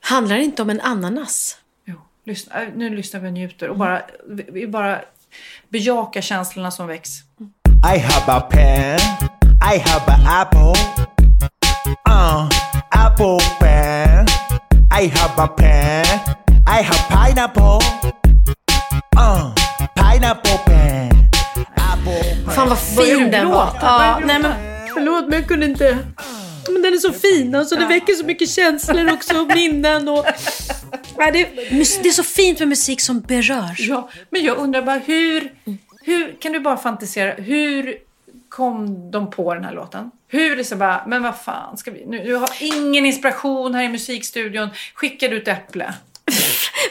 Handlar det inte om en ananas? Jo, lyssna, eh, nu lyssnar vi och njuter och bara, vi, vi bara bejakar känslorna som väcks. I have a pen. I have an apple. Uh, apple pen. I have a pen. I have pineapple. Uh, pineapple pen. Apple Fan vad fin den var. Ja, nej, men, förlåt men jag kunde inte. Men den är så fin och så det väcker så mycket känslor också och minnen. Och, ja, det, det är så fint med musik som berör. Ja, men jag undrar bara hur, hur kan du bara fantisera, hur kom de på den här låten? Hur liksom bara, men vad fan ska vi, nu, du har ingen inspiration här i musikstudion, skickar du ett äpple?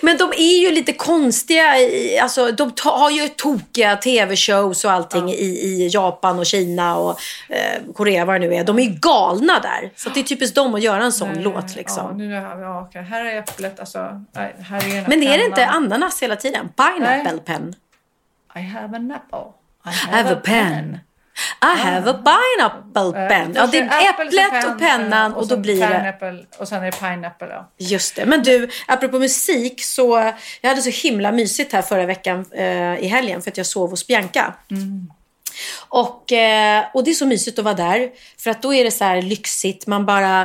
Men de är ju lite konstiga. i- Alltså, de har ju tokiga tv-shows och allting i, i Japan och Kina och eh, Korea vad det nu är. De är ju galna där. Så det är typiskt dem att göra en sån låt Ja, liksom. nu är, ja, okej, här är äpplet, alltså, nej, här är Men är det inte ananas hela tiden? Pineapple Nej. pen. I have an apple. I have a pen. I have a pineapple Eh, pen. Ja, det är äpplet och pennan eh, och, då blir det... Och sen är det pineapple, ja. Just det. Men du, apropå musik så... Jag hade så himla mysigt här förra veckan eh, i helgen för att jag sov hos Bianca. Och, eh, och det är så mysigt att vara där. För att då är det så här lyxigt. Man bara,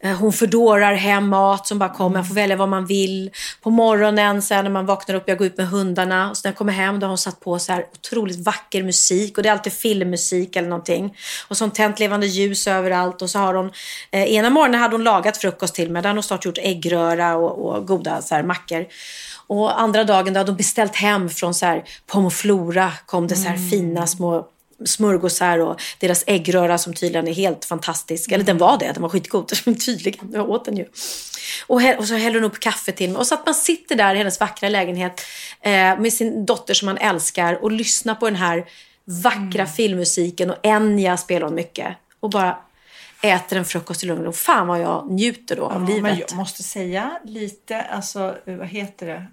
eh, hon fördorar hem mat som bara kommer. Man får välja vad man vill. På morgonen sen när man vaknar upp, jag går ut med hundarna. Och så när jag kommer hem då har hon satt på så här otroligt vacker musik. Och det är alltid filmmusik eller någonting. Och så har hon tänt levande ljus överallt. Och så har hon, eh, ena morgonen hade hon lagat frukost till mig. Där hade hon snart gjort äggröra och, och goda så här, mackor. Och andra dagen då hade hon beställt hem från så här, Pomoflora kom det så här fina små smörgåsar och deras äggröra som tydligen är helt fantastisk. Eller den var det, den var skitgod. tydligen, jag åt den ju. Och, och så häller hon upp kaffe till mig. Och så att man sitter där i hennes vackra lägenhet eh, med sin dotter som man älskar och lyssnar på den här vackra filmmusiken och Enya spelar hon mycket. Och bara äter en frukost i lugn och. Fan vad jag njuter då av Ja, livet. Men jag måste säga lite, alltså vad heter det?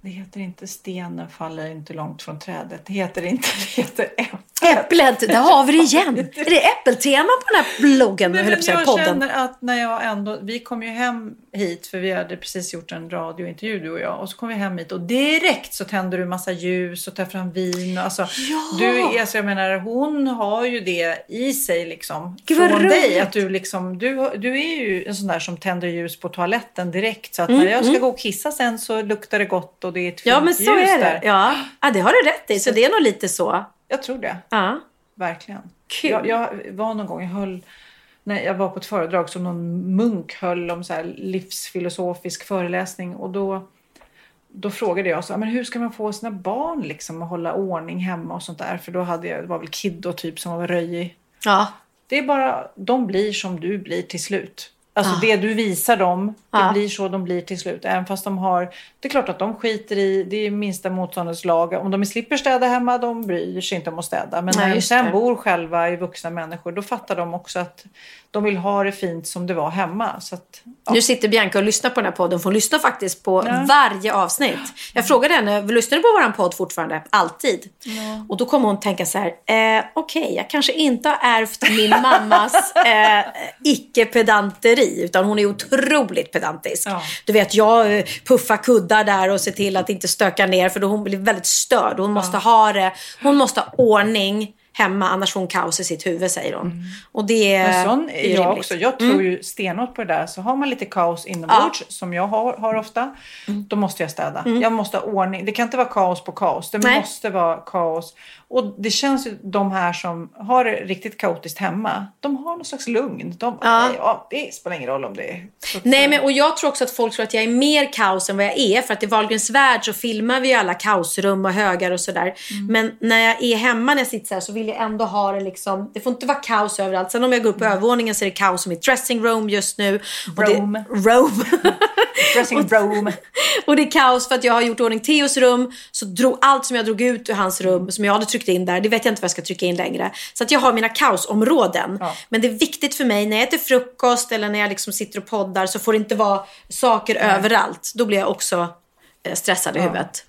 Det heter inte stenen faller inte långt från trädet. Det heter inte, det heter äpplet. Äpplet, där har vi det igen. Är det äppeltema på den här bloggen? Nej, jag men att säga, jag podden. känner att när jag ändå, vi kom ju hem hit för vi hade precis gjort en radiointervju du och jag och så kom vi hem hit och direkt så tänder du massa ljus och tar fram vin och alltså Ja. du är, alltså jag menar hon har ju det i sig liksom Gud, från roligt. dig att du liksom du, du är ju en sån där som tänder ljus på toaletten direkt så att Mm, när jag ska gå och kissa sen så luktar det gott och det är ett fint Ja, men så ljus är det. där. Ja. ja, det har du rätt i. Så det är nog lite så. Jag tror det. Ja. Verkligen. Kul. Jag, jag var någon gång, jag höll, när jag var på ett föredrag som någon munk höll om så här livsfilosofisk föreläsning och då, då frågade jag så, men hur ska man få sina barn liksom att hålla ordning hemma och sånt där? För då hade jag, det var väl Kiddo typ som var röjig. Ja. Det är bara, de blir som du blir till slut. Alltså Ah. det du visar dem, det Ja. blir så de blir till slut. Även fast de har, det är klart att de skiter i, det är minsta motståndets lag. Om de slipper städa hemma, de bryr sig inte om att städa. Men Nej, när de sen det. bor själva i vuxna människor, då fattar de också att de vill ha det fint som det var hemma. Så att, ja. Nu sitter Bianca och lyssnar på den här podden. för Hon lyssnar faktiskt på Ja. varje avsnitt. Jag frågade henne, lyssnar du på våran podd fortfarande? Alltid. Och då kommer hon tänka så här, eh, okej, jag kanske inte har ärvt min mammas eh, icke-pedanteri. Utan hon är otroligt pedantisk. Ja. Du vet, jag eh, puffar kuddar där och ser till att inte stöka ner. För då hon blir väldigt störd. Hon måste ha det, hon måste ha ordning hemma. Annars får hon kaos i sitt huvud, säger hon. Och det Mm. Men sån är är jag rimligt. också. Jag tror ju stenhårt på det där. Så har man lite kaos inombords, som jag har, har ofta, då måste jag städa. Jag måste ha ordning. Det kan inte vara kaos på kaos. Det Nej. måste vara kaos. Och det känns ju, de här som har det riktigt kaotiskt hemma, de har någon slags lugn. De, Ja. ja. det spelar ingen roll om det är... Nej, men och jag tror också att folk tror att jag är mer kaos än vad jag är. För att i Wahlgrens värld så filmar vi ju alla kaosrum och högar och sådär. Mm. Men när jag är hemma när jag sitter så här så vill jag ändå ha det liksom. Det får inte vara kaos överallt. Sen om jag går upp på övervåningen så är det kaos i mitt dressing room just nu. Och det- Rome. Rome. Dressing room. och det är kaos för att jag har gjort ordning Theos rum. Så drog allt som jag drog ut ur hans rum, som jag hade tryckt in där, det vet jag inte vad jag ska trycka in längre. Så att jag har mina kaosområden. Ja. Men det är viktigt för mig när jag äter frukost eller när jag liksom sitter och poddar så får det inte vara saker överallt. Då blir jag också eh, stressad i huvudet.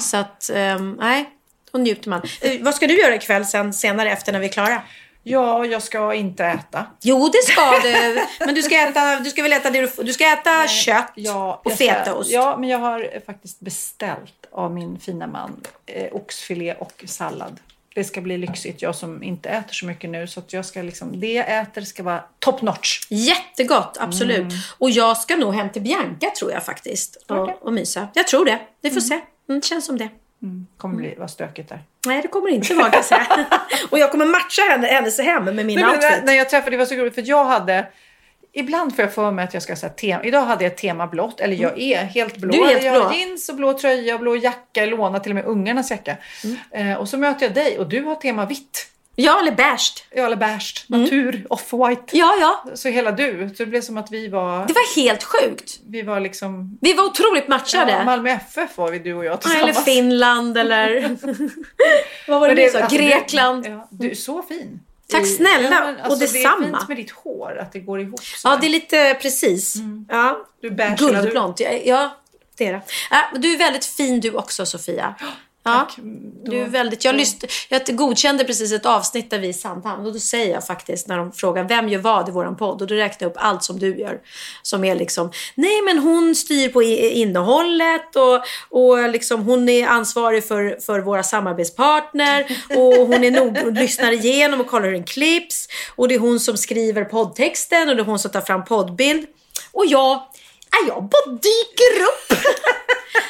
Så att, ehm, nej, då njuter man. Eh, vad ska du göra ikväll sen, senare efter när vi är klara? Ja, jag ska inte äta. Jo, det ska du. Men du ska äta, du ska väl äta det du får. Du ska äta kött Ja, och fetaost. Ja, men jag har faktiskt beställt av min fina man eh, oxfilé och sallad. Det ska bli lyxigt. Jag som inte äter så mycket nu. Så att jag ska liksom, det jag äter ska vara top notch. Jättegott, absolut. Mm. Och jag ska nog hem till Bianca tror jag faktiskt. Och, Okej. och mysa. Jag tror det. Vi får se. Mm, känns som det. kommer bli, vara stökigt där. Nej, det kommer det inte vara kan jag säga. och jag kommer matcha henne, hennes hem med min Nej, outfit. när, när jag träffade, det var så roligt för jag hade Ibland får jag för mig att jag ska säga tema. Idag hade jag ett tema blått. Eller jag är helt blå. Du är helt jag har blå. jeans och blå tröja och blå jacka. Jag lånar till och med ungarnas jacka. Mm. Eh, och så möter jag dig och du har tema vitt. Ja, eller beige. Ja, eller beige. Natur. Off-white. Ja, ja. Så hela du. Så det blev som att vi var... Det var helt sjukt. Vi var liksom... Vi var otroligt matchade. Ja, Malmö FF var vi du och jag Ja, tillsammans. eller Finland eller... Vad var det, Men du sa? alltså, du- Grekland. Ja, du är så fin. Tack snälla, men och Det är detsamma. fint med ditt hår, att det går ihop. så Ja, det är lite precis. Ja. Du eller du- Guldblont. Ja, ja, det är det. Ja, du är väldigt fin du också, Sofia. Ja, Tack. du är väldigt... Jag, lyst, jag godkände precis ett avsnitt där vi i Sandhamn och då säger jag faktiskt när de frågar vem gör vad i våran podd och då räknar jag upp allt som du gör. Som är liksom, nej men hon styr på innehållet och, och liksom hon är ansvarig för, för våra samarbetspartner och hon är nog och lyssnar igenom och kollar hur den klipps och det är hon som skriver poddtexten och det är hon som tar fram poddbild. Och jag, ja, jag bara dyker upp.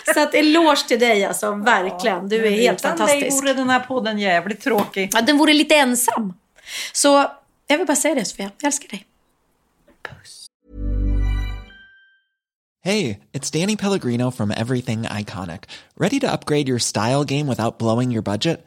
Så att eloge till dig alltså, verkligen. Du är helt utan fantastisk. dig vore den här podden jävligt tråkig. Ja, den vore lite ensam. Så jag vill bara säga det Sofia, jag älskar dig. Hey, it's Danny Pellegrino from Everything Iconic. Ready to upgrade your style game without blowing your budget?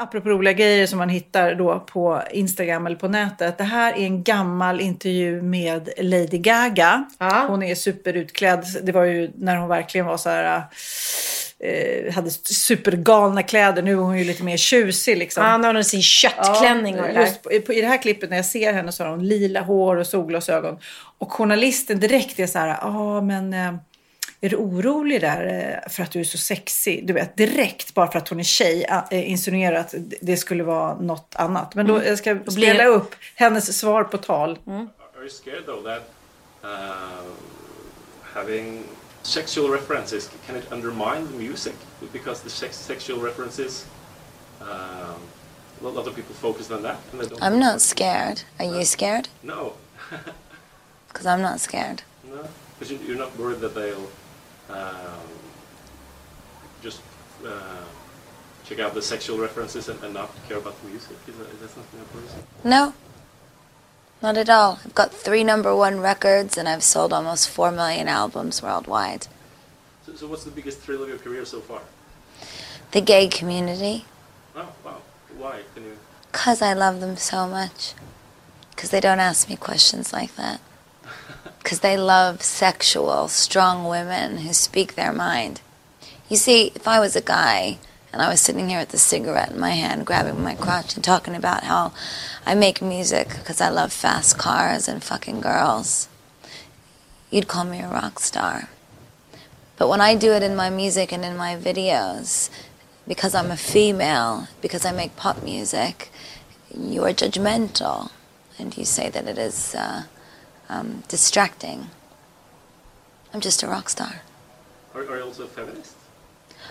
Apropå roliga grejer som man hittar då på Instagram eller på nätet. Det här är en gammal intervju med Lady Gaga. Ja. Hon är superutklädd. Det var ju när hon verkligen var så här... Eh, hade supergalna kläder. Nu är hon ju lite mer tjusig liksom. Ja, nu har hon sin köttklänning och det just på, I det här klippet när jag ser henne så har hon lila hår och solglasögon. Och journalisten direkt är så här, ja men... Eh, är du orolig där eh, för att du är så sexig? Du vet, direkt bara för att hon är tjej äh, insinuerar att det skulle vara något annat. Men då Mm. jag ska blir spela upp hennes svar på tal. Mm. Are you scared though that uh, having sexual references can it undermine the music because the sex- sexual references um, a lot of people focus on that and they don't I'm not scared. Are you scared? no Because I'm not scared. no because you, you're not worried that they'll um, just uh, check out the sexual references and, and not care about the music is that, is that something you? No. Not at all. I've got three number one records and I've sold almost four million albums worldwide. so, so what's the biggest thrill of your career so far The gay community, oh wow why can you because I love them so much. Because they don't ask me questions like that. Because they love sexual, strong women who speak their mind. You see, if I was a guy and I was sitting here with a cigarette in my hand, grabbing my crotch and talking about how I make music because I love fast cars and fucking girls, you'd call me a rock star. But when I do it in my music and in my videos, because I'm a female, because I make pop music, you are judgmental and you say that it is uh, um, distracting. I'm just a rock star. are, are you also a feminist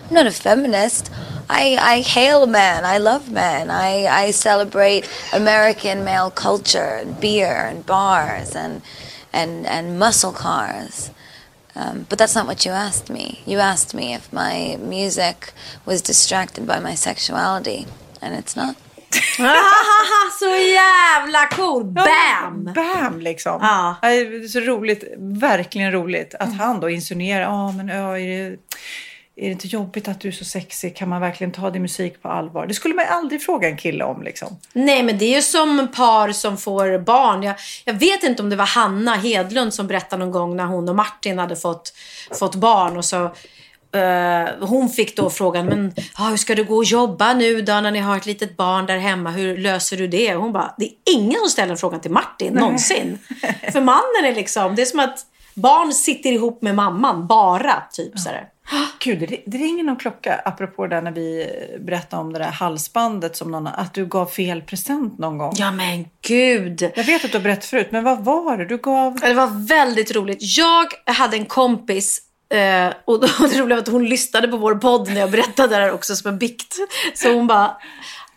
I'm not a feminist. I, I hail men. I love men. I, I celebrate American male culture and beer and bars and, and, and muscle cars. Um, but that's not what you asked me. You asked me if my music was distracted by my sexuality, and it's not. Så jävla cool! Bam! Bam liksom. Ja. Det är så roligt, verkligen roligt att han då insinuerar, ja men ja, är, det, är det inte jobbigt att du är så sexig? Kan man verkligen ta din musik på allvar? Det skulle man aldrig fråga en kille om liksom. Nej, men det är ju som par som får barn. Jag, jag vet inte om det var Hanna Hedlund som berättade någon gång när hon och Martin hade fått, fått barn. Och så, eh, hon fick då frågan, men ah, hur ska du gå och jobba nu då när ni har ett litet barn där hemma? Hur löser du det? Och hon bara, det är ingen som ställer frågan till Martin någonsin. För mannen är liksom, det är som att barn sitter ihop med mamman bara, typ sådär. Gud, det, det ringer någon klocka apropå det där när vi berättade om det där halsbandet som någon, att du gav fel present någon gång. Ja men gud. Jag vet att du har berättat förut, men vad var det du gav? Det var väldigt roligt. Jag hade en kompis eh, och då, det roliga var att hon lyssnade på vår podd när jag berättade det här också som en bikt. Så hon bara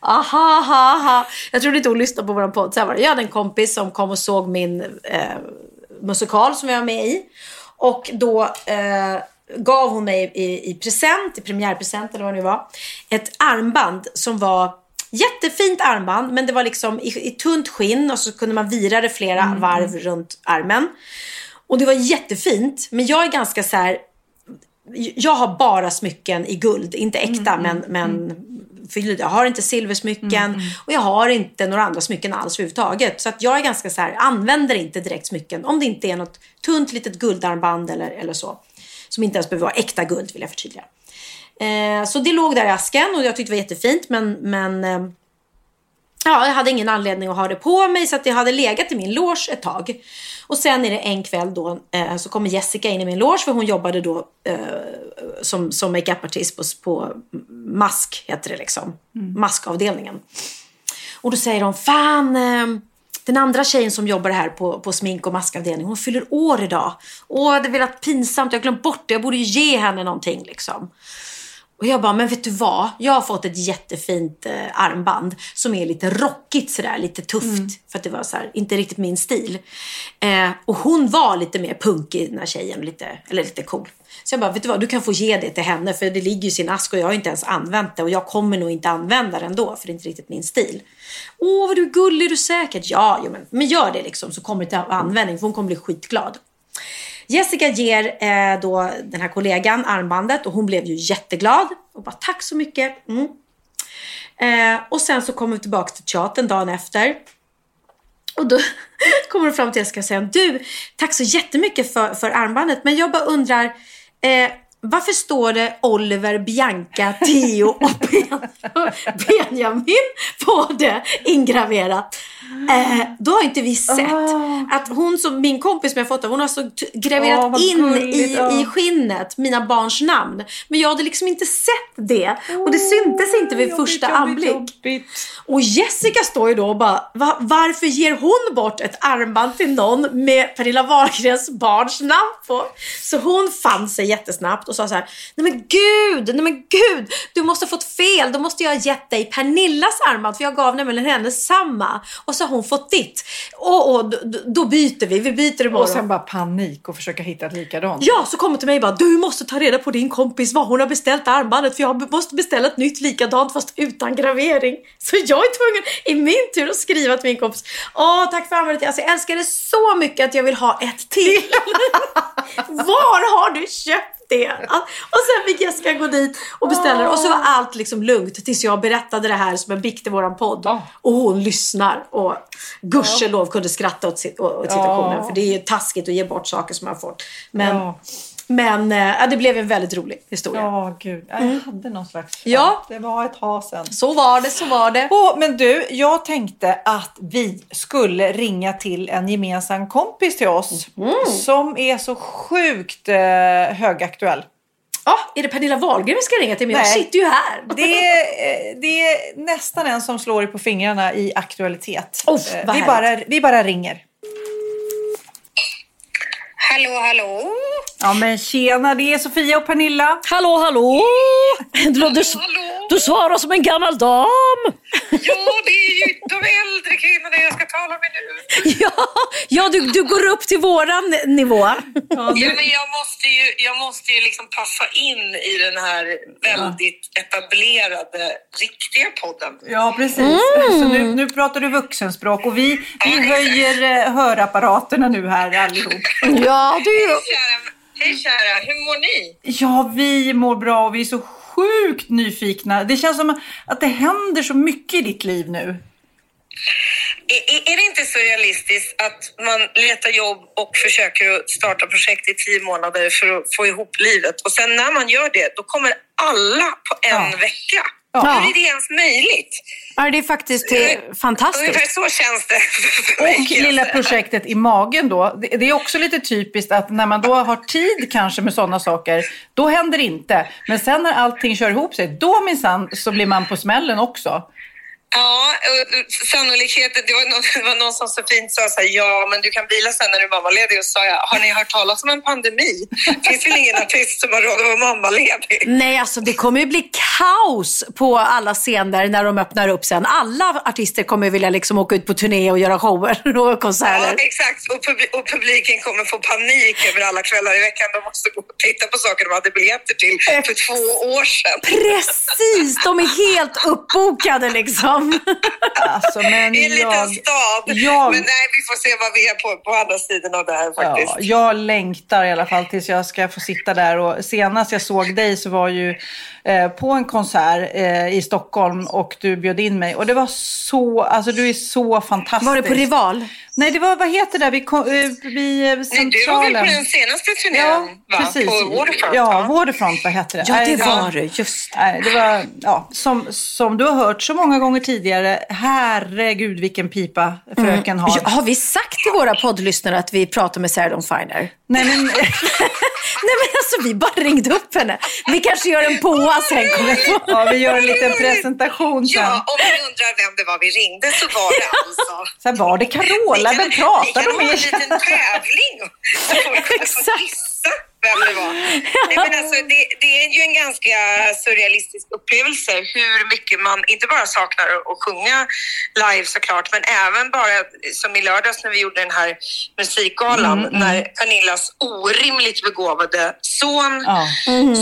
Aha, aha, aha. Jag trodde inte hon lyssnade på vår podd. Så här var det. Jag hade en kompis som kom och såg min eh, musikal som jag var med i. Och då eh, gav hon mig i, i present, i premiärpresent eller vad det nu var, ett armband som var jättefint armband men det var liksom i, i tunt skinn och så kunde man vira det flera varv runt armen. Och det var jättefint men jag är ganska så här. Jag har bara smycken i guld, inte äkta men, men för jag har inte silversmycken och jag har inte några andra smycken alls överhuvudtaget. Så att jag är ganska så här, använder inte direkt smycken om det inte är något tunt litet guldarmband eller, eller så. Som inte ens behöver vara äkta guld vill jag förtydliga. Eh, så det låg där i asken och jag tyckte det var jättefint men, men eh, Ja, jag hade ingen anledning att ha det på mig så att det hade legat i min loge ett tag. Och sen är det en kväll då eh, så kommer Jessica in i min loge för hon jobbade då eh, som, som makeupartist på, på mask, heter det liksom. Maskavdelningen. Och då säger de, fan eh, den andra tjejen som jobbar här på, på smink och maskavdelningen, hon fyller år idag. Åh, det är väl pinsamt, jag har glömt bort det, jag borde ju ge henne någonting liksom. Och jag bara, men vet du vad? Jag har fått ett jättefint eh, armband som är lite rockigt sådär, lite tufft. För att det var så här, inte riktigt min stil. Eh, och hon var lite mer punkig den här tjejen, lite, eller lite cool. Så jag bara, vet du vad? Du kan få ge det till henne för det ligger ju i sin ask och jag har inte ens använt det. Och jag kommer nog inte använda det ändå för det är inte riktigt min stil. Åh, vad du är gullig, är du säkert? Ja, jo, men, men gör det liksom så kommer det till användning för hon kommer bli skitglad. Jessica ger eh, då den här kollegan armbandet och hon blev ju jätteglad och bara tack så mycket. Mm. Eh, och sen så kommer vi tillbaka till teatern dagen efter. Och då kommer hon fram till Jessica och säger du, tack så jättemycket för, för armbandet men jag bara undrar eh, varför står det Oliver, Bianca, Theo och Ben- Benjamin på det ingraverat? Eh, då har inte vi sett att hon som min kompis som jag fått av, hon har så graverat vad in gulligt, i, ja. i skinnet mina barns namn. Men jag hade liksom inte sett det. Och det syntes inte vid jobbigt, första jobbigt, anblick. jobbigt. Och Jessica står ju då och bara, Va, varför ger hon bort ett armband till någon med Pernilla Wahlgrens barns namn på? Så hon fann sig jättesnabbt och sa så här, nej men gud, nej men gud, du måste ha fått fel, då måste jag ha gett dig Pernillas armband, för jag gav nämligen henne samma. Och så har hon fått ditt. Och, och då, då byter vi, vi byter imorgon. Och sen bara panik och försöka hitta ett likadant. Ja, så kommer till mig och bara du måste ta reda på din kompis vad hon har beställt armbandet för jag måste beställa ett nytt likadant fast utan gravering. Så jag är tvungen i min tur att skriva till min kompis. Åh, tack för armbandet. Alltså, jag älskar det så mycket att jag vill ha ett till. Var har du köpt det? Och sen fick Jessica gå dit och beställa och så var allt liksom lugnt tills jag berättade det här som en bikt i våran podd. Och hon lyssnar och gudskelov kunde skratta åt, åt situationen för det är ju taskigt att ge bort saker som man har fått. Men. Men ja, det blev en väldigt rolig historia. Ja, gud. Jag hade någon slags... Ja. Det var ett tag sedan. Så var det, så var det. Åh, men du, jag tänkte att vi skulle ringa till en gemensam kompis till oss som är så sjukt eh, högaktuell. Ja, är det Pernilla Wahlgren vi ska ringa till? Men jag Nej. sitter ju här. Det är, eh, det är nästan en som slår dig på fingrarna i aktualitet. Oh, vad vi, bara, vi bara ringer. Hallå, hallå? Ja men tjena, det är Sofia och Pernilla. Hallå, hallå! Du, du, du svarar som en gammal dam. Ja, det är ju de äldre kvinnorna jag ska tala med nu. Ja, ja du, du går upp till våran nivå. Ja, men jag måste ju, jag måste ju liksom passa in i den här väldigt etablerade, riktiga podden. Ja precis. Mm. Så nu, nu pratar du vuxenspråk och vi, vi höjer eh, hörapparaterna nu här allihop. Ja, du... Hej kära, hej kära, hur mår ni? Ja, vi mår bra och vi är så sjukt nyfikna. Det känns som att det händer så mycket i ditt liv nu. Är, är- det inte så realistiskt att man letar jobb och försöker starta projekt i tio månader för att få ihop livet och sen när man gör det, då kommer alla på en vecka? Ja. Hur är det ens möjligt? Ja, det är faktiskt eh, fantastiskt. Ungefär så känns det. Och lilla projektet i magen då. Det det är också lite typiskt att när man då har tid kanske med sådana saker, då händer det inte. Men sen när allting kör ihop sig, då minsann så blir man på smällen också. Ja, sannolikheten, det var, någon, det var någon som så fint sa så här, ja men du kan bila sen när du är mammaledig och så sa jag, har ni hört talas om en pandemi? finns väl ingen artist som har råd att vara mammaledig? Nej, alltså det kommer ju bli kaos på alla scener när de öppnar upp sen. Alla artister kommer vilja liksom åka ut på turné och göra shower och Ja, konserter. exakt. Och, publi- och publiken kommer få panik över alla kvällar i veckan. De måste gå och titta på saker de hade biljetter till för två år sedan. Precis, de är helt uppbokade liksom. Alltså, men är en liten jag, stad. jag- Men nej, vi får se vad vi är på, på andra sidan av det här faktiskt. ja, jag längtar i alla fall tills jag ska få sitta där. Och senast jag såg dig så var ju eh, på en konsert eh, i Stockholm och du bjöd in mig. Och det var så, alltså du är så fantastisk. Var det på Rival? Nej, det var, vad heter det, vid, vid eh, Nej, centralen. du var väl på den senaste turnén, Ja, va? precis. På Waterfront? Ja, Waterfront, vad heter det? Ja, det var det. Just Nej, det var, ja, som, som du har hört så många gånger tidigare, herregud vilken pipa fröken har. Ja, har vi sagt till våra poddlyssnare att vi pratar med Sarah Dawn Finer? Nej, men, Nej men alltså vi bara ringde upp henne. Vi kanske gör en påa sen kommer på. ja, vi gör en liten presentation sen. Ja, om ni undrar vem det var vi ringde så var det alltså... Sen var det Carola, vem pratar Vi kan ha en med? liten tävling så vem det var. Nej, men alltså, det, det är ju en ganska surrealistisk upplevelse hur mycket man inte bara saknar att- sjunga live såklart men även bara som i lördags när vi gjorde den här musikgalan Mm, mm. när Pernillas orimligt begåvade son Ja.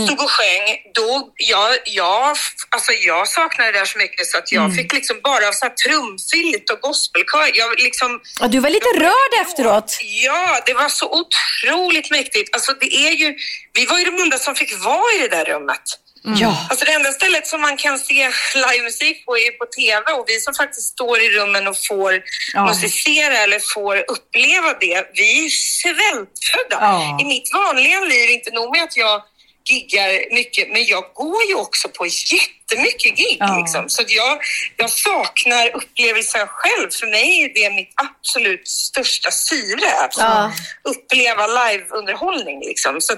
stod och sjöng. Då, jag, jag, alltså jag saknade det där så mycket så att jag Mm. fick liksom bara så här trumfyllt och gospelkör. Jag liksom, Ja, du var lite rörd efteråt. Ja, det var så otroligt mäktigt. Alltså det är ju, vi var ju de enda som fick vara i det där rummet. Ja. Alltså det enda stället som man kan se livemusik på är på TV och vi som faktiskt står i rummen och får Ja. musicera eller får uppleva det, vi är svältfödda. Ja. I mitt vanliga liv, inte nog med att jag giggar mycket, men jag går ju också på jättemycket gig. Ja. Liksom. Så jag, jag saknar upplevelsen själv. För mig är det mitt absolut största syre. Att Ja. uppleva liveunderhållning. Liksom. Så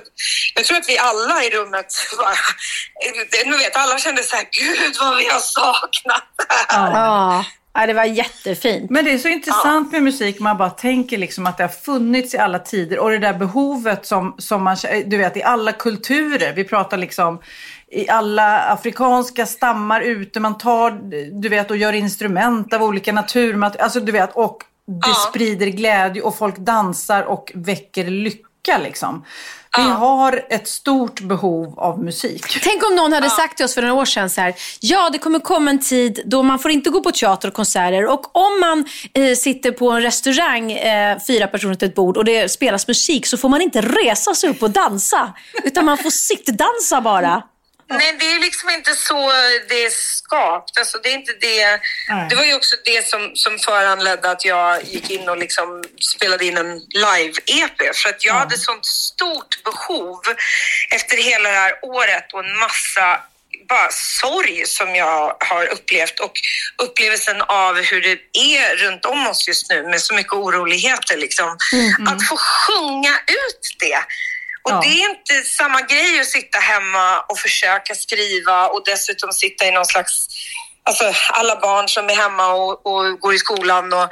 jag tror att vi alla i rummet, bara, nu vet, alla kände så här, gud vad vi har saknat det här. Ja. Ja, det var jättefint. Men det är så intressant med musik, man bara tänker liksom att det har funnits i alla tider. Och det där behovet som, som man, du vet i alla kulturer, vi pratar liksom i alla afrikanska stammar ute, man tar, du vet, och gör instrument av olika naturmaterial, alltså du vet, och det sprider glädje och folk dansar och väcker lycka liksom. Vi har ett stort behov av musik. Tänk om någon hade sagt till oss för några år sedan så här, ja det kommer komma en tid då man får inte gå på teater och konserter och om man eh, sitter på en restaurang, eh, fyra personer till ett bord och det spelas musik så får man inte resa sig upp och dansa utan man får sittdansa bara. Nej, det är liksom inte så det är skapt. Alltså, det, är inte det. Nej. det var ju också det som, som föranledde att jag gick in och liksom spelade in en live-EP. För att jag hade sånt stort behov efter hela det här året och en massa bara sorg som jag har upplevt och upplevelsen av hur det är runt om oss just nu med så mycket oroligheter. Liksom. Mhm. Att få sjunga ut det. Och Ja. det är inte samma grej att sitta hemma och försöka skriva och dessutom sitta i någon slags Alltså alla barn som är hemma och, och går i skolan. Och,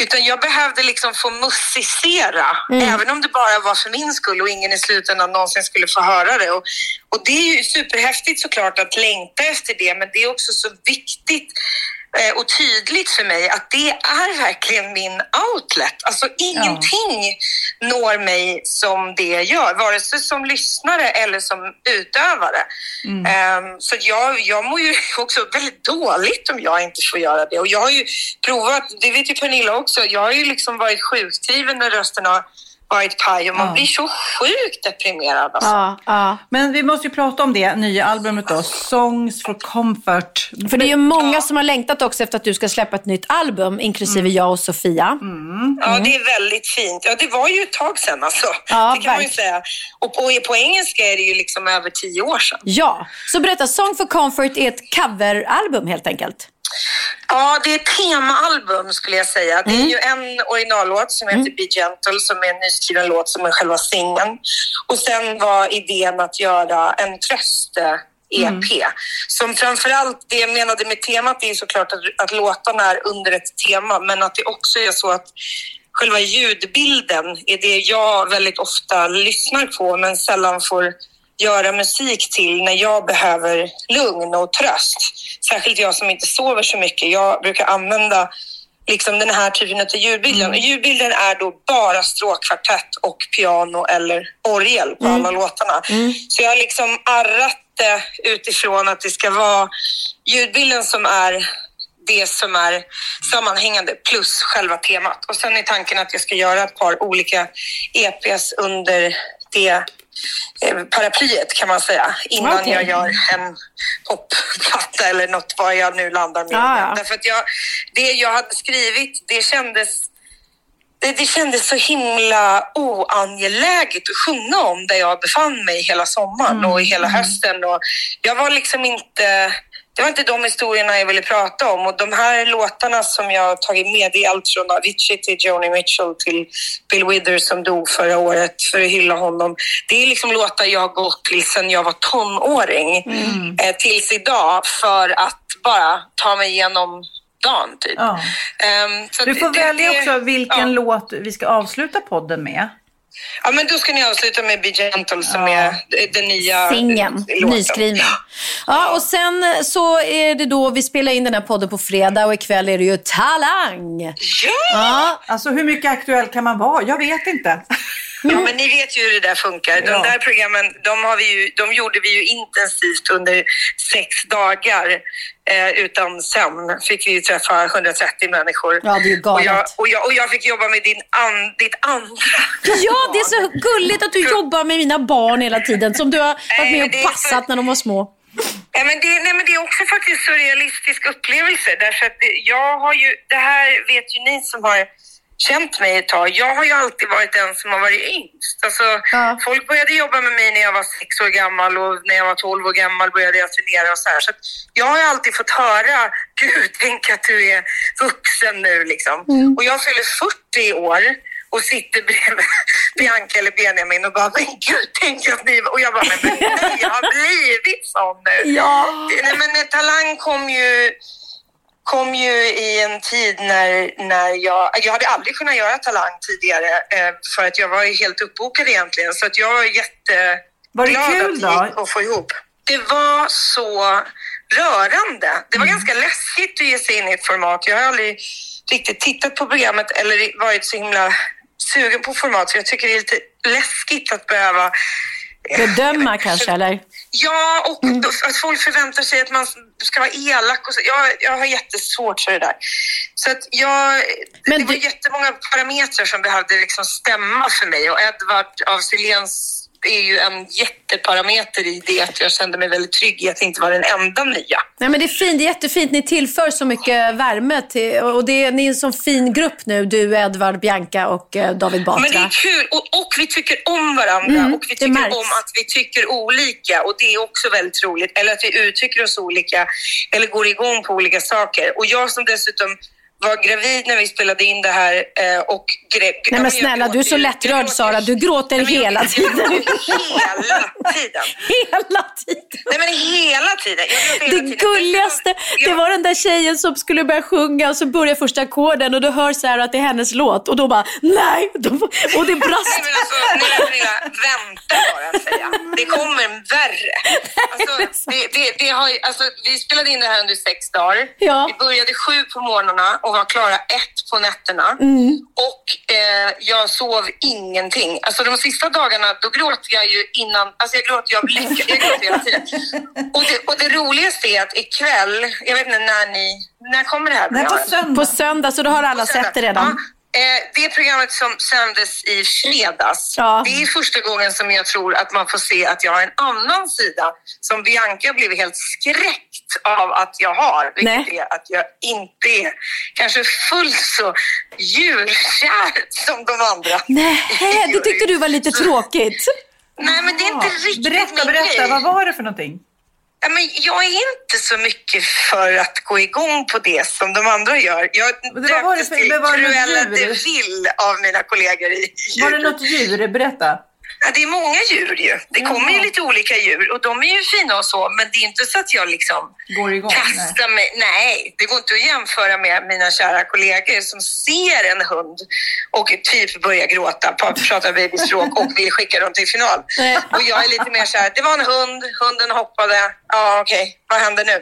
utan jag behövde liksom få musicera. Mm. Även om det bara var för min skull och ingen i slutändan någonsin skulle få höra det. Och, och det är ju superhäftigt såklart att längta efter det. Men det är också så viktigt och tydligt för mig att det är verkligen min outlet. Alltså ingenting når mig som det gör, vare sig som lyssnare eller som utövare. Ehm, så att jag, jag mår ju också väldigt dåligt om jag inte får göra det. Och jag har ju provat, det vet ju Pernilla också, jag har ju liksom varit sjukskriven när rösten har varit paj och man Ja. blir så sjukt deprimerad. Alltså. Men vi måste ju prata om det nya albumet då, Songs for Comfort. För det är ju många som har längtat också efter att du ska släppa ett nytt album, inklusive jag och Sofia. Ja, det är väldigt fint. Ja, det var ju ett tag sedan alltså. Ja, det kan man ju säga. Och på, på engelska är det ju liksom över tio år sedan. Ja, så berätta, Song for Comfort är ett coveralbum helt enkelt. Ja, det är temaalbum skulle jag säga. Det är ju en originallåt som heter Be Gentle som är en nyskriven låt som är själva singeln. Och sen var idén att göra en tröst-EP. Som framförallt, det jag menade med temat är såklart att, att låtarna är under ett tema men att det också är så att själva ljudbilden är det jag väldigt ofta lyssnar på men sällan får göra musik till när jag behöver lugn och tröst. Särskilt jag som inte sover så mycket. Jag brukar använda liksom den här typen av ljudbilden. Och ljudbilden är då bara stråkkvartett och piano eller orgel på alla låtarna. Så jag har liksom arrat det utifrån att det ska vara ljudbilden som är det som är sammanhängande plus själva temat. Och sen är tanken att jag ska göra ett par olika EPs under det eh, paraplyet kan man säga innan Okej. jag gör en popplatta eller något vad jag nu landar med. Ah, ja. Därför att jag, det jag hade skrivit, det kändes det, det kändes så himla oangeläget att sjunga om där jag befann mig hela sommaren och hela hösten. Och jag var liksom inte... Det var inte de historierna jag ville prata om. Och de här låtarna som jag har tagit med, det är allt från Avicii till Joni Mitchell till Bill Withers som dog förra året för att hylla honom. Det är liksom låtar jag har gått till sedan jag var tonåring eh, tills idag för att bara ta mig igenom dagen typ. Ja. Så Du får det- välja också vilken ja. låt vi ska avsluta podden med. Ja, men då ska ni avsluta med Be Gentle som är den nya Singeln, låten. nyskrivna. Ja, och sen så är det då, vi spelar in den här podden på fredag och ikväll är det ju Talang. Ja! Ja. Alltså hur mycket aktuell kan man vara? Jag vet inte. Ja, men ni vet ju hur det där funkar. De Ja. där programmen, de, har vi ju, de gjorde vi ju intensivt under sex dagar. Eh, utan sen fick vi träffa 130 människor. Ja, det är galet. Och jag, och, jag, och jag fick jobba med din an, ditt andra. Ja, det är så gulligt att du jobbar med mina barn hela tiden som du har varit med och passat när de var små. Nej, men det, nej, men det är också faktiskt så realistisk upplevelse. Därför att jag har ju, det här vet ju ni som har känt mig ett tag. Jag har ju alltid varit den som har varit yngst. Alltså, Folk började jobba med mig när jag var sex år gammal och när jag var 12 år gammal började jag turnera och så här. Så att jag har alltid fått höra, gud, tänk att du är vuxen nu liksom. Och jag fyller 40 i år och sitter bredvid Bianca eller Benjamin och bara, men gud, tänk att ni... Och jag bara, men, men nej, jag har blivit sån nu. Ja. Nej, men eh, Talang kom ju kom ju i en tid när, när jag... Jag hade aldrig kunnat göra Talang tidigare eh, för att jag var ju helt uppbokad egentligen. Så att jag var jätteglad Var det kul att det gick att få ihop. Det var så rörande. Det var ganska läskigt att ge sig in i ett format. Jag har aldrig riktigt tittat på programmet eller varit så himla sugen på format. För jag tycker det är lite läskigt att behöva Bedöma kanske, eller? Ja, och då- att folk förväntar sig att man ska vara elak. Och så. Jag, jag har jättesvårt för det där. Så att jag, det var jättemånga parametrar som behövde liksom stämma för mig. Och Edvard av Silens är ju en jätteparameter i det att jag kände mig väldigt trygg i att inte vara den enda nya. Nej, men det är fint, det är jättefint. Ni tillför så mycket värme. Till, och det är, ni är en sån fin grupp nu. Du, Edvard, Bianca och eh, David Batra. Men det är kul och, och vi tycker om varandra Mm, och vi tycker om att vi tycker olika och det är också väldigt roligt. Eller att vi uttrycker oss olika eller går igång på olika saker. Och jag som dessutom var gravid när vi spelade in det här eh, och grä- Nej men snälla, du är så lättrörd Sara. Du gråter hela tiden. Hela tiden. Hela tiden. Nej men hela tiden. Jag hela Det tiden. gulligaste, det var den där tjejen som skulle börja sjunga och så börjar första ackorden och du hör så här att det är hennes låt och då bara nej, och det brast. Nej men alltså, Nilla, Nilla, vänta bara säga. Det kommer värre. Alltså, det, det, det har, alltså, vi spelade in det här under sex dagar. Ja. Vi började sju på morgnarna var klara ett på nätterna. Mm. Och eh, jag sov ingenting. Alltså de sista dagarna, då gråter jag ju innan, alltså jag gråter ju av lycka. Jag gråter hela tiden. Och det, och det roligaste är att ikväll, jag vet inte när ni, när kommer det här programmet? På söndag, så då har alla sett det redan. Eh, det programmet som sändes i fredags, Ja. det är första gången som jag tror att man får se att jag har en annan sida som Bianca blev helt skräckt av att jag har. Vilket är att jag inte är kanske fullt så djurkär som de andra. Nej, det tyckte du var lite tråkigt. Nej, men det är inte riktigt Berätta, berätta. Vad var det för någonting? Ja, men jag är inte så mycket för att gå igång på det som de andra gör. Jag döptes till Cruella de Vil av mina kollegor i Var det något djur? Berätta. Ja, det är många djur ju. Det kommer ju lite olika djur och de är ju fina och så, men det är inte så att jag liksom Går igång? kastar mig. Nej, det går inte att jämföra med mina kära kollegor som ser en hund och typ börjar gråta, pratar babyspråk och vill skicka dem till final. Och jag är lite mer så här, det var en hund, hunden hoppade, ja okej, vad händer nu?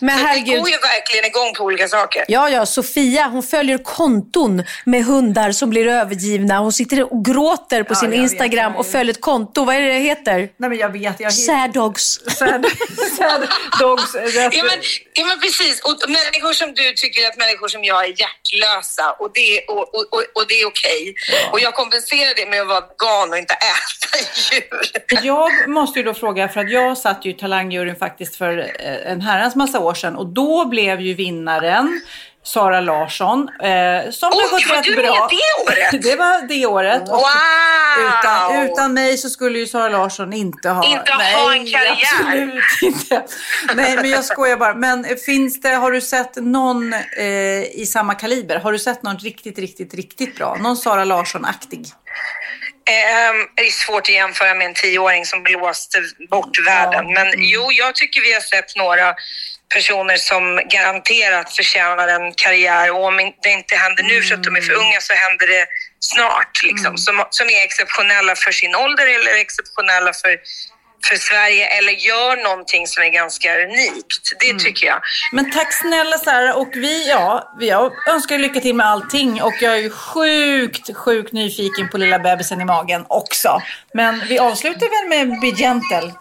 Men så herregud. det går ju verkligen igång på olika saker. Ja, ja, Sofia hon följer konton med hundar som blir övergivna. Hon sitter och gråter på Ja, sin Instagram och följer ett konto. Vad är det det heter? Nej, men jag vet. Jag... Sad dogs. Sad, sad dogs. Ja men, ja men precis, och människor som du tycker att människor som jag är hjärtlösa och det, och, och, och, och det är okej. Och jag kompenserar det med att vara vegan och inte äta djur. Jag måste ju då fråga, för att jag satt ju i Talangjuryn faktiskt för eh, en herrans massa år sedan och då blev ju vinnaren Sara Larsson. Eh, som Oj, har gått rätt du bra. det året? det var det året. Wow! utan, utan mig så skulle ju Sara Larsson inte ha... Inte ha en karriär. absolut inte. Nej, men jag skojar bara. Men finns det, har du sett någon eh, i samma kaliber? Har du sett någon riktigt, riktigt, riktigt bra? Någon Sara Larsson-aktig? Ehm, det är svårt att jämföra med en tioåring som blåste bort världen. Men jo, jag tycker vi har sett några personer som garanterat förtjänar en karriär och om det inte händer nu för att de är för unga så händer det snart. Liksom. Som, som är exceptionella för sin ålder eller exceptionella för, för Sverige eller gör någonting som är ganska unikt. Det tycker jag. Men tack snälla Sara och vi, ja, vi- jag önskar lycka till med allting och jag är ju sjukt, sjukt nyfiken på lilla bebisen i magen också. Men vi avslutar väl med Be Gentle.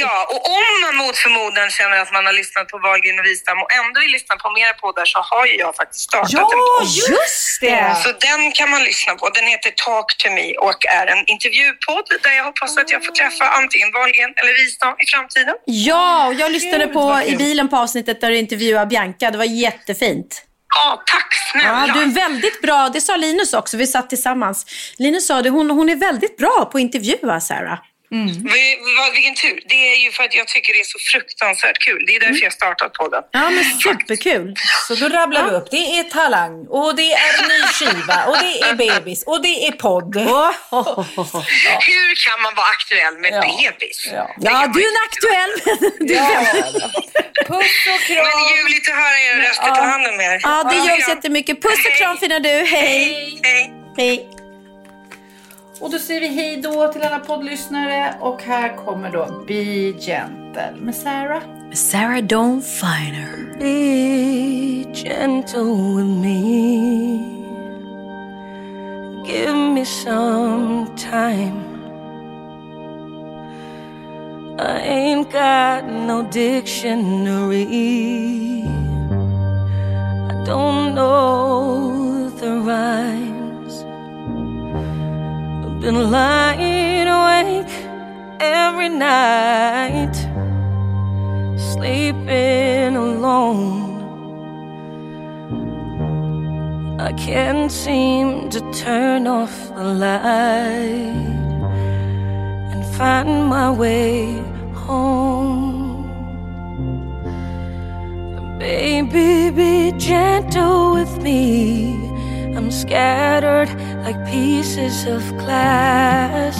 Ja, och om man mot förmodan känner att man har lyssnat på Wahlgren och Wistam och ändå vill lyssna på mera poddar så har ju jag faktiskt startat Ja, en podd. just det! Så den kan man lyssna på. Den heter Talk to me och är en intervjupodd där jag hoppas att jag får träffa antingen Wahlgren eller Wistam i framtiden. Ja, och jag lyssnade på i bilen på avsnittet där du intervjuade Bianca. Det var jättefint. Ja, tack snälla. Ja, du är väldigt bra. Det sa Linus också. Vi satt tillsammans. Linus sa det. Hon, hon är väldigt bra på att intervjua, Sarah. Vi- vad- Vilken tur. Det är ju för att jag tycker det är så fruktansvärt kul. Det är därför jag startat podden. Ja, men superkul. Så då rabblar vi upp. Det är talang och det är ny skiva och det är bebis och det är podd. Hur kan man vara aktuell med bebis? Ja. Ja, du är en aktuell. Du är väldigt- Puss och kram. Men ljuvligt att höra er röst. Ta hand om er. Ja, det Puss och gör vi så kram. jättemycket. Puss och kram fina du. Hej. Hej. Hej. Och då säger vi hej då till alla poddlyssnare och här kommer då Be Gentle med Sarah. Sarah Dawn Finer. Be gentle with me. Give me some time. I ain't got no dictionary. I don't know the rhymes. Been lying awake every night sleeping alone. I can't seem to turn off the light and find my way home. Baby, be gentle with me. Scattered like pieces of glass.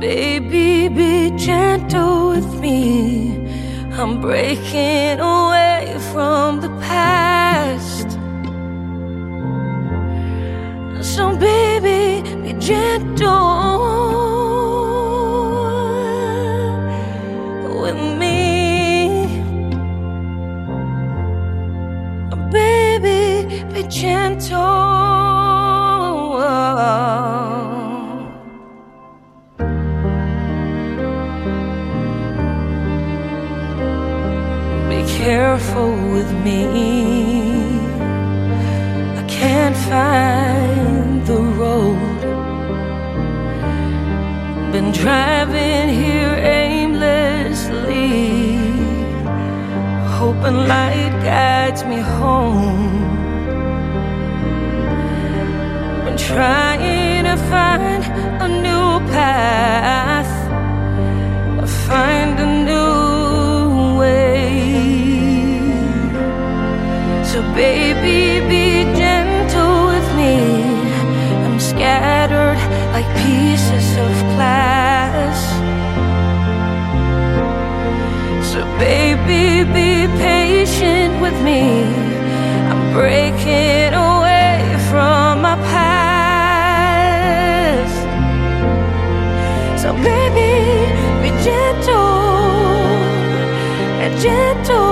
Baby, be gentle with me. I'm breaking away from the past. So, baby, be gentle careful with me. I can't find the road. Been driving here aimlessly, hoping light guides me home. Trying to find a new path, find a new way. So, baby, be gentle with me. I'm scattered like pieces of glass. So, baby, be patient with me. I'm breaking away from my past. Baby, be gentle, and gentle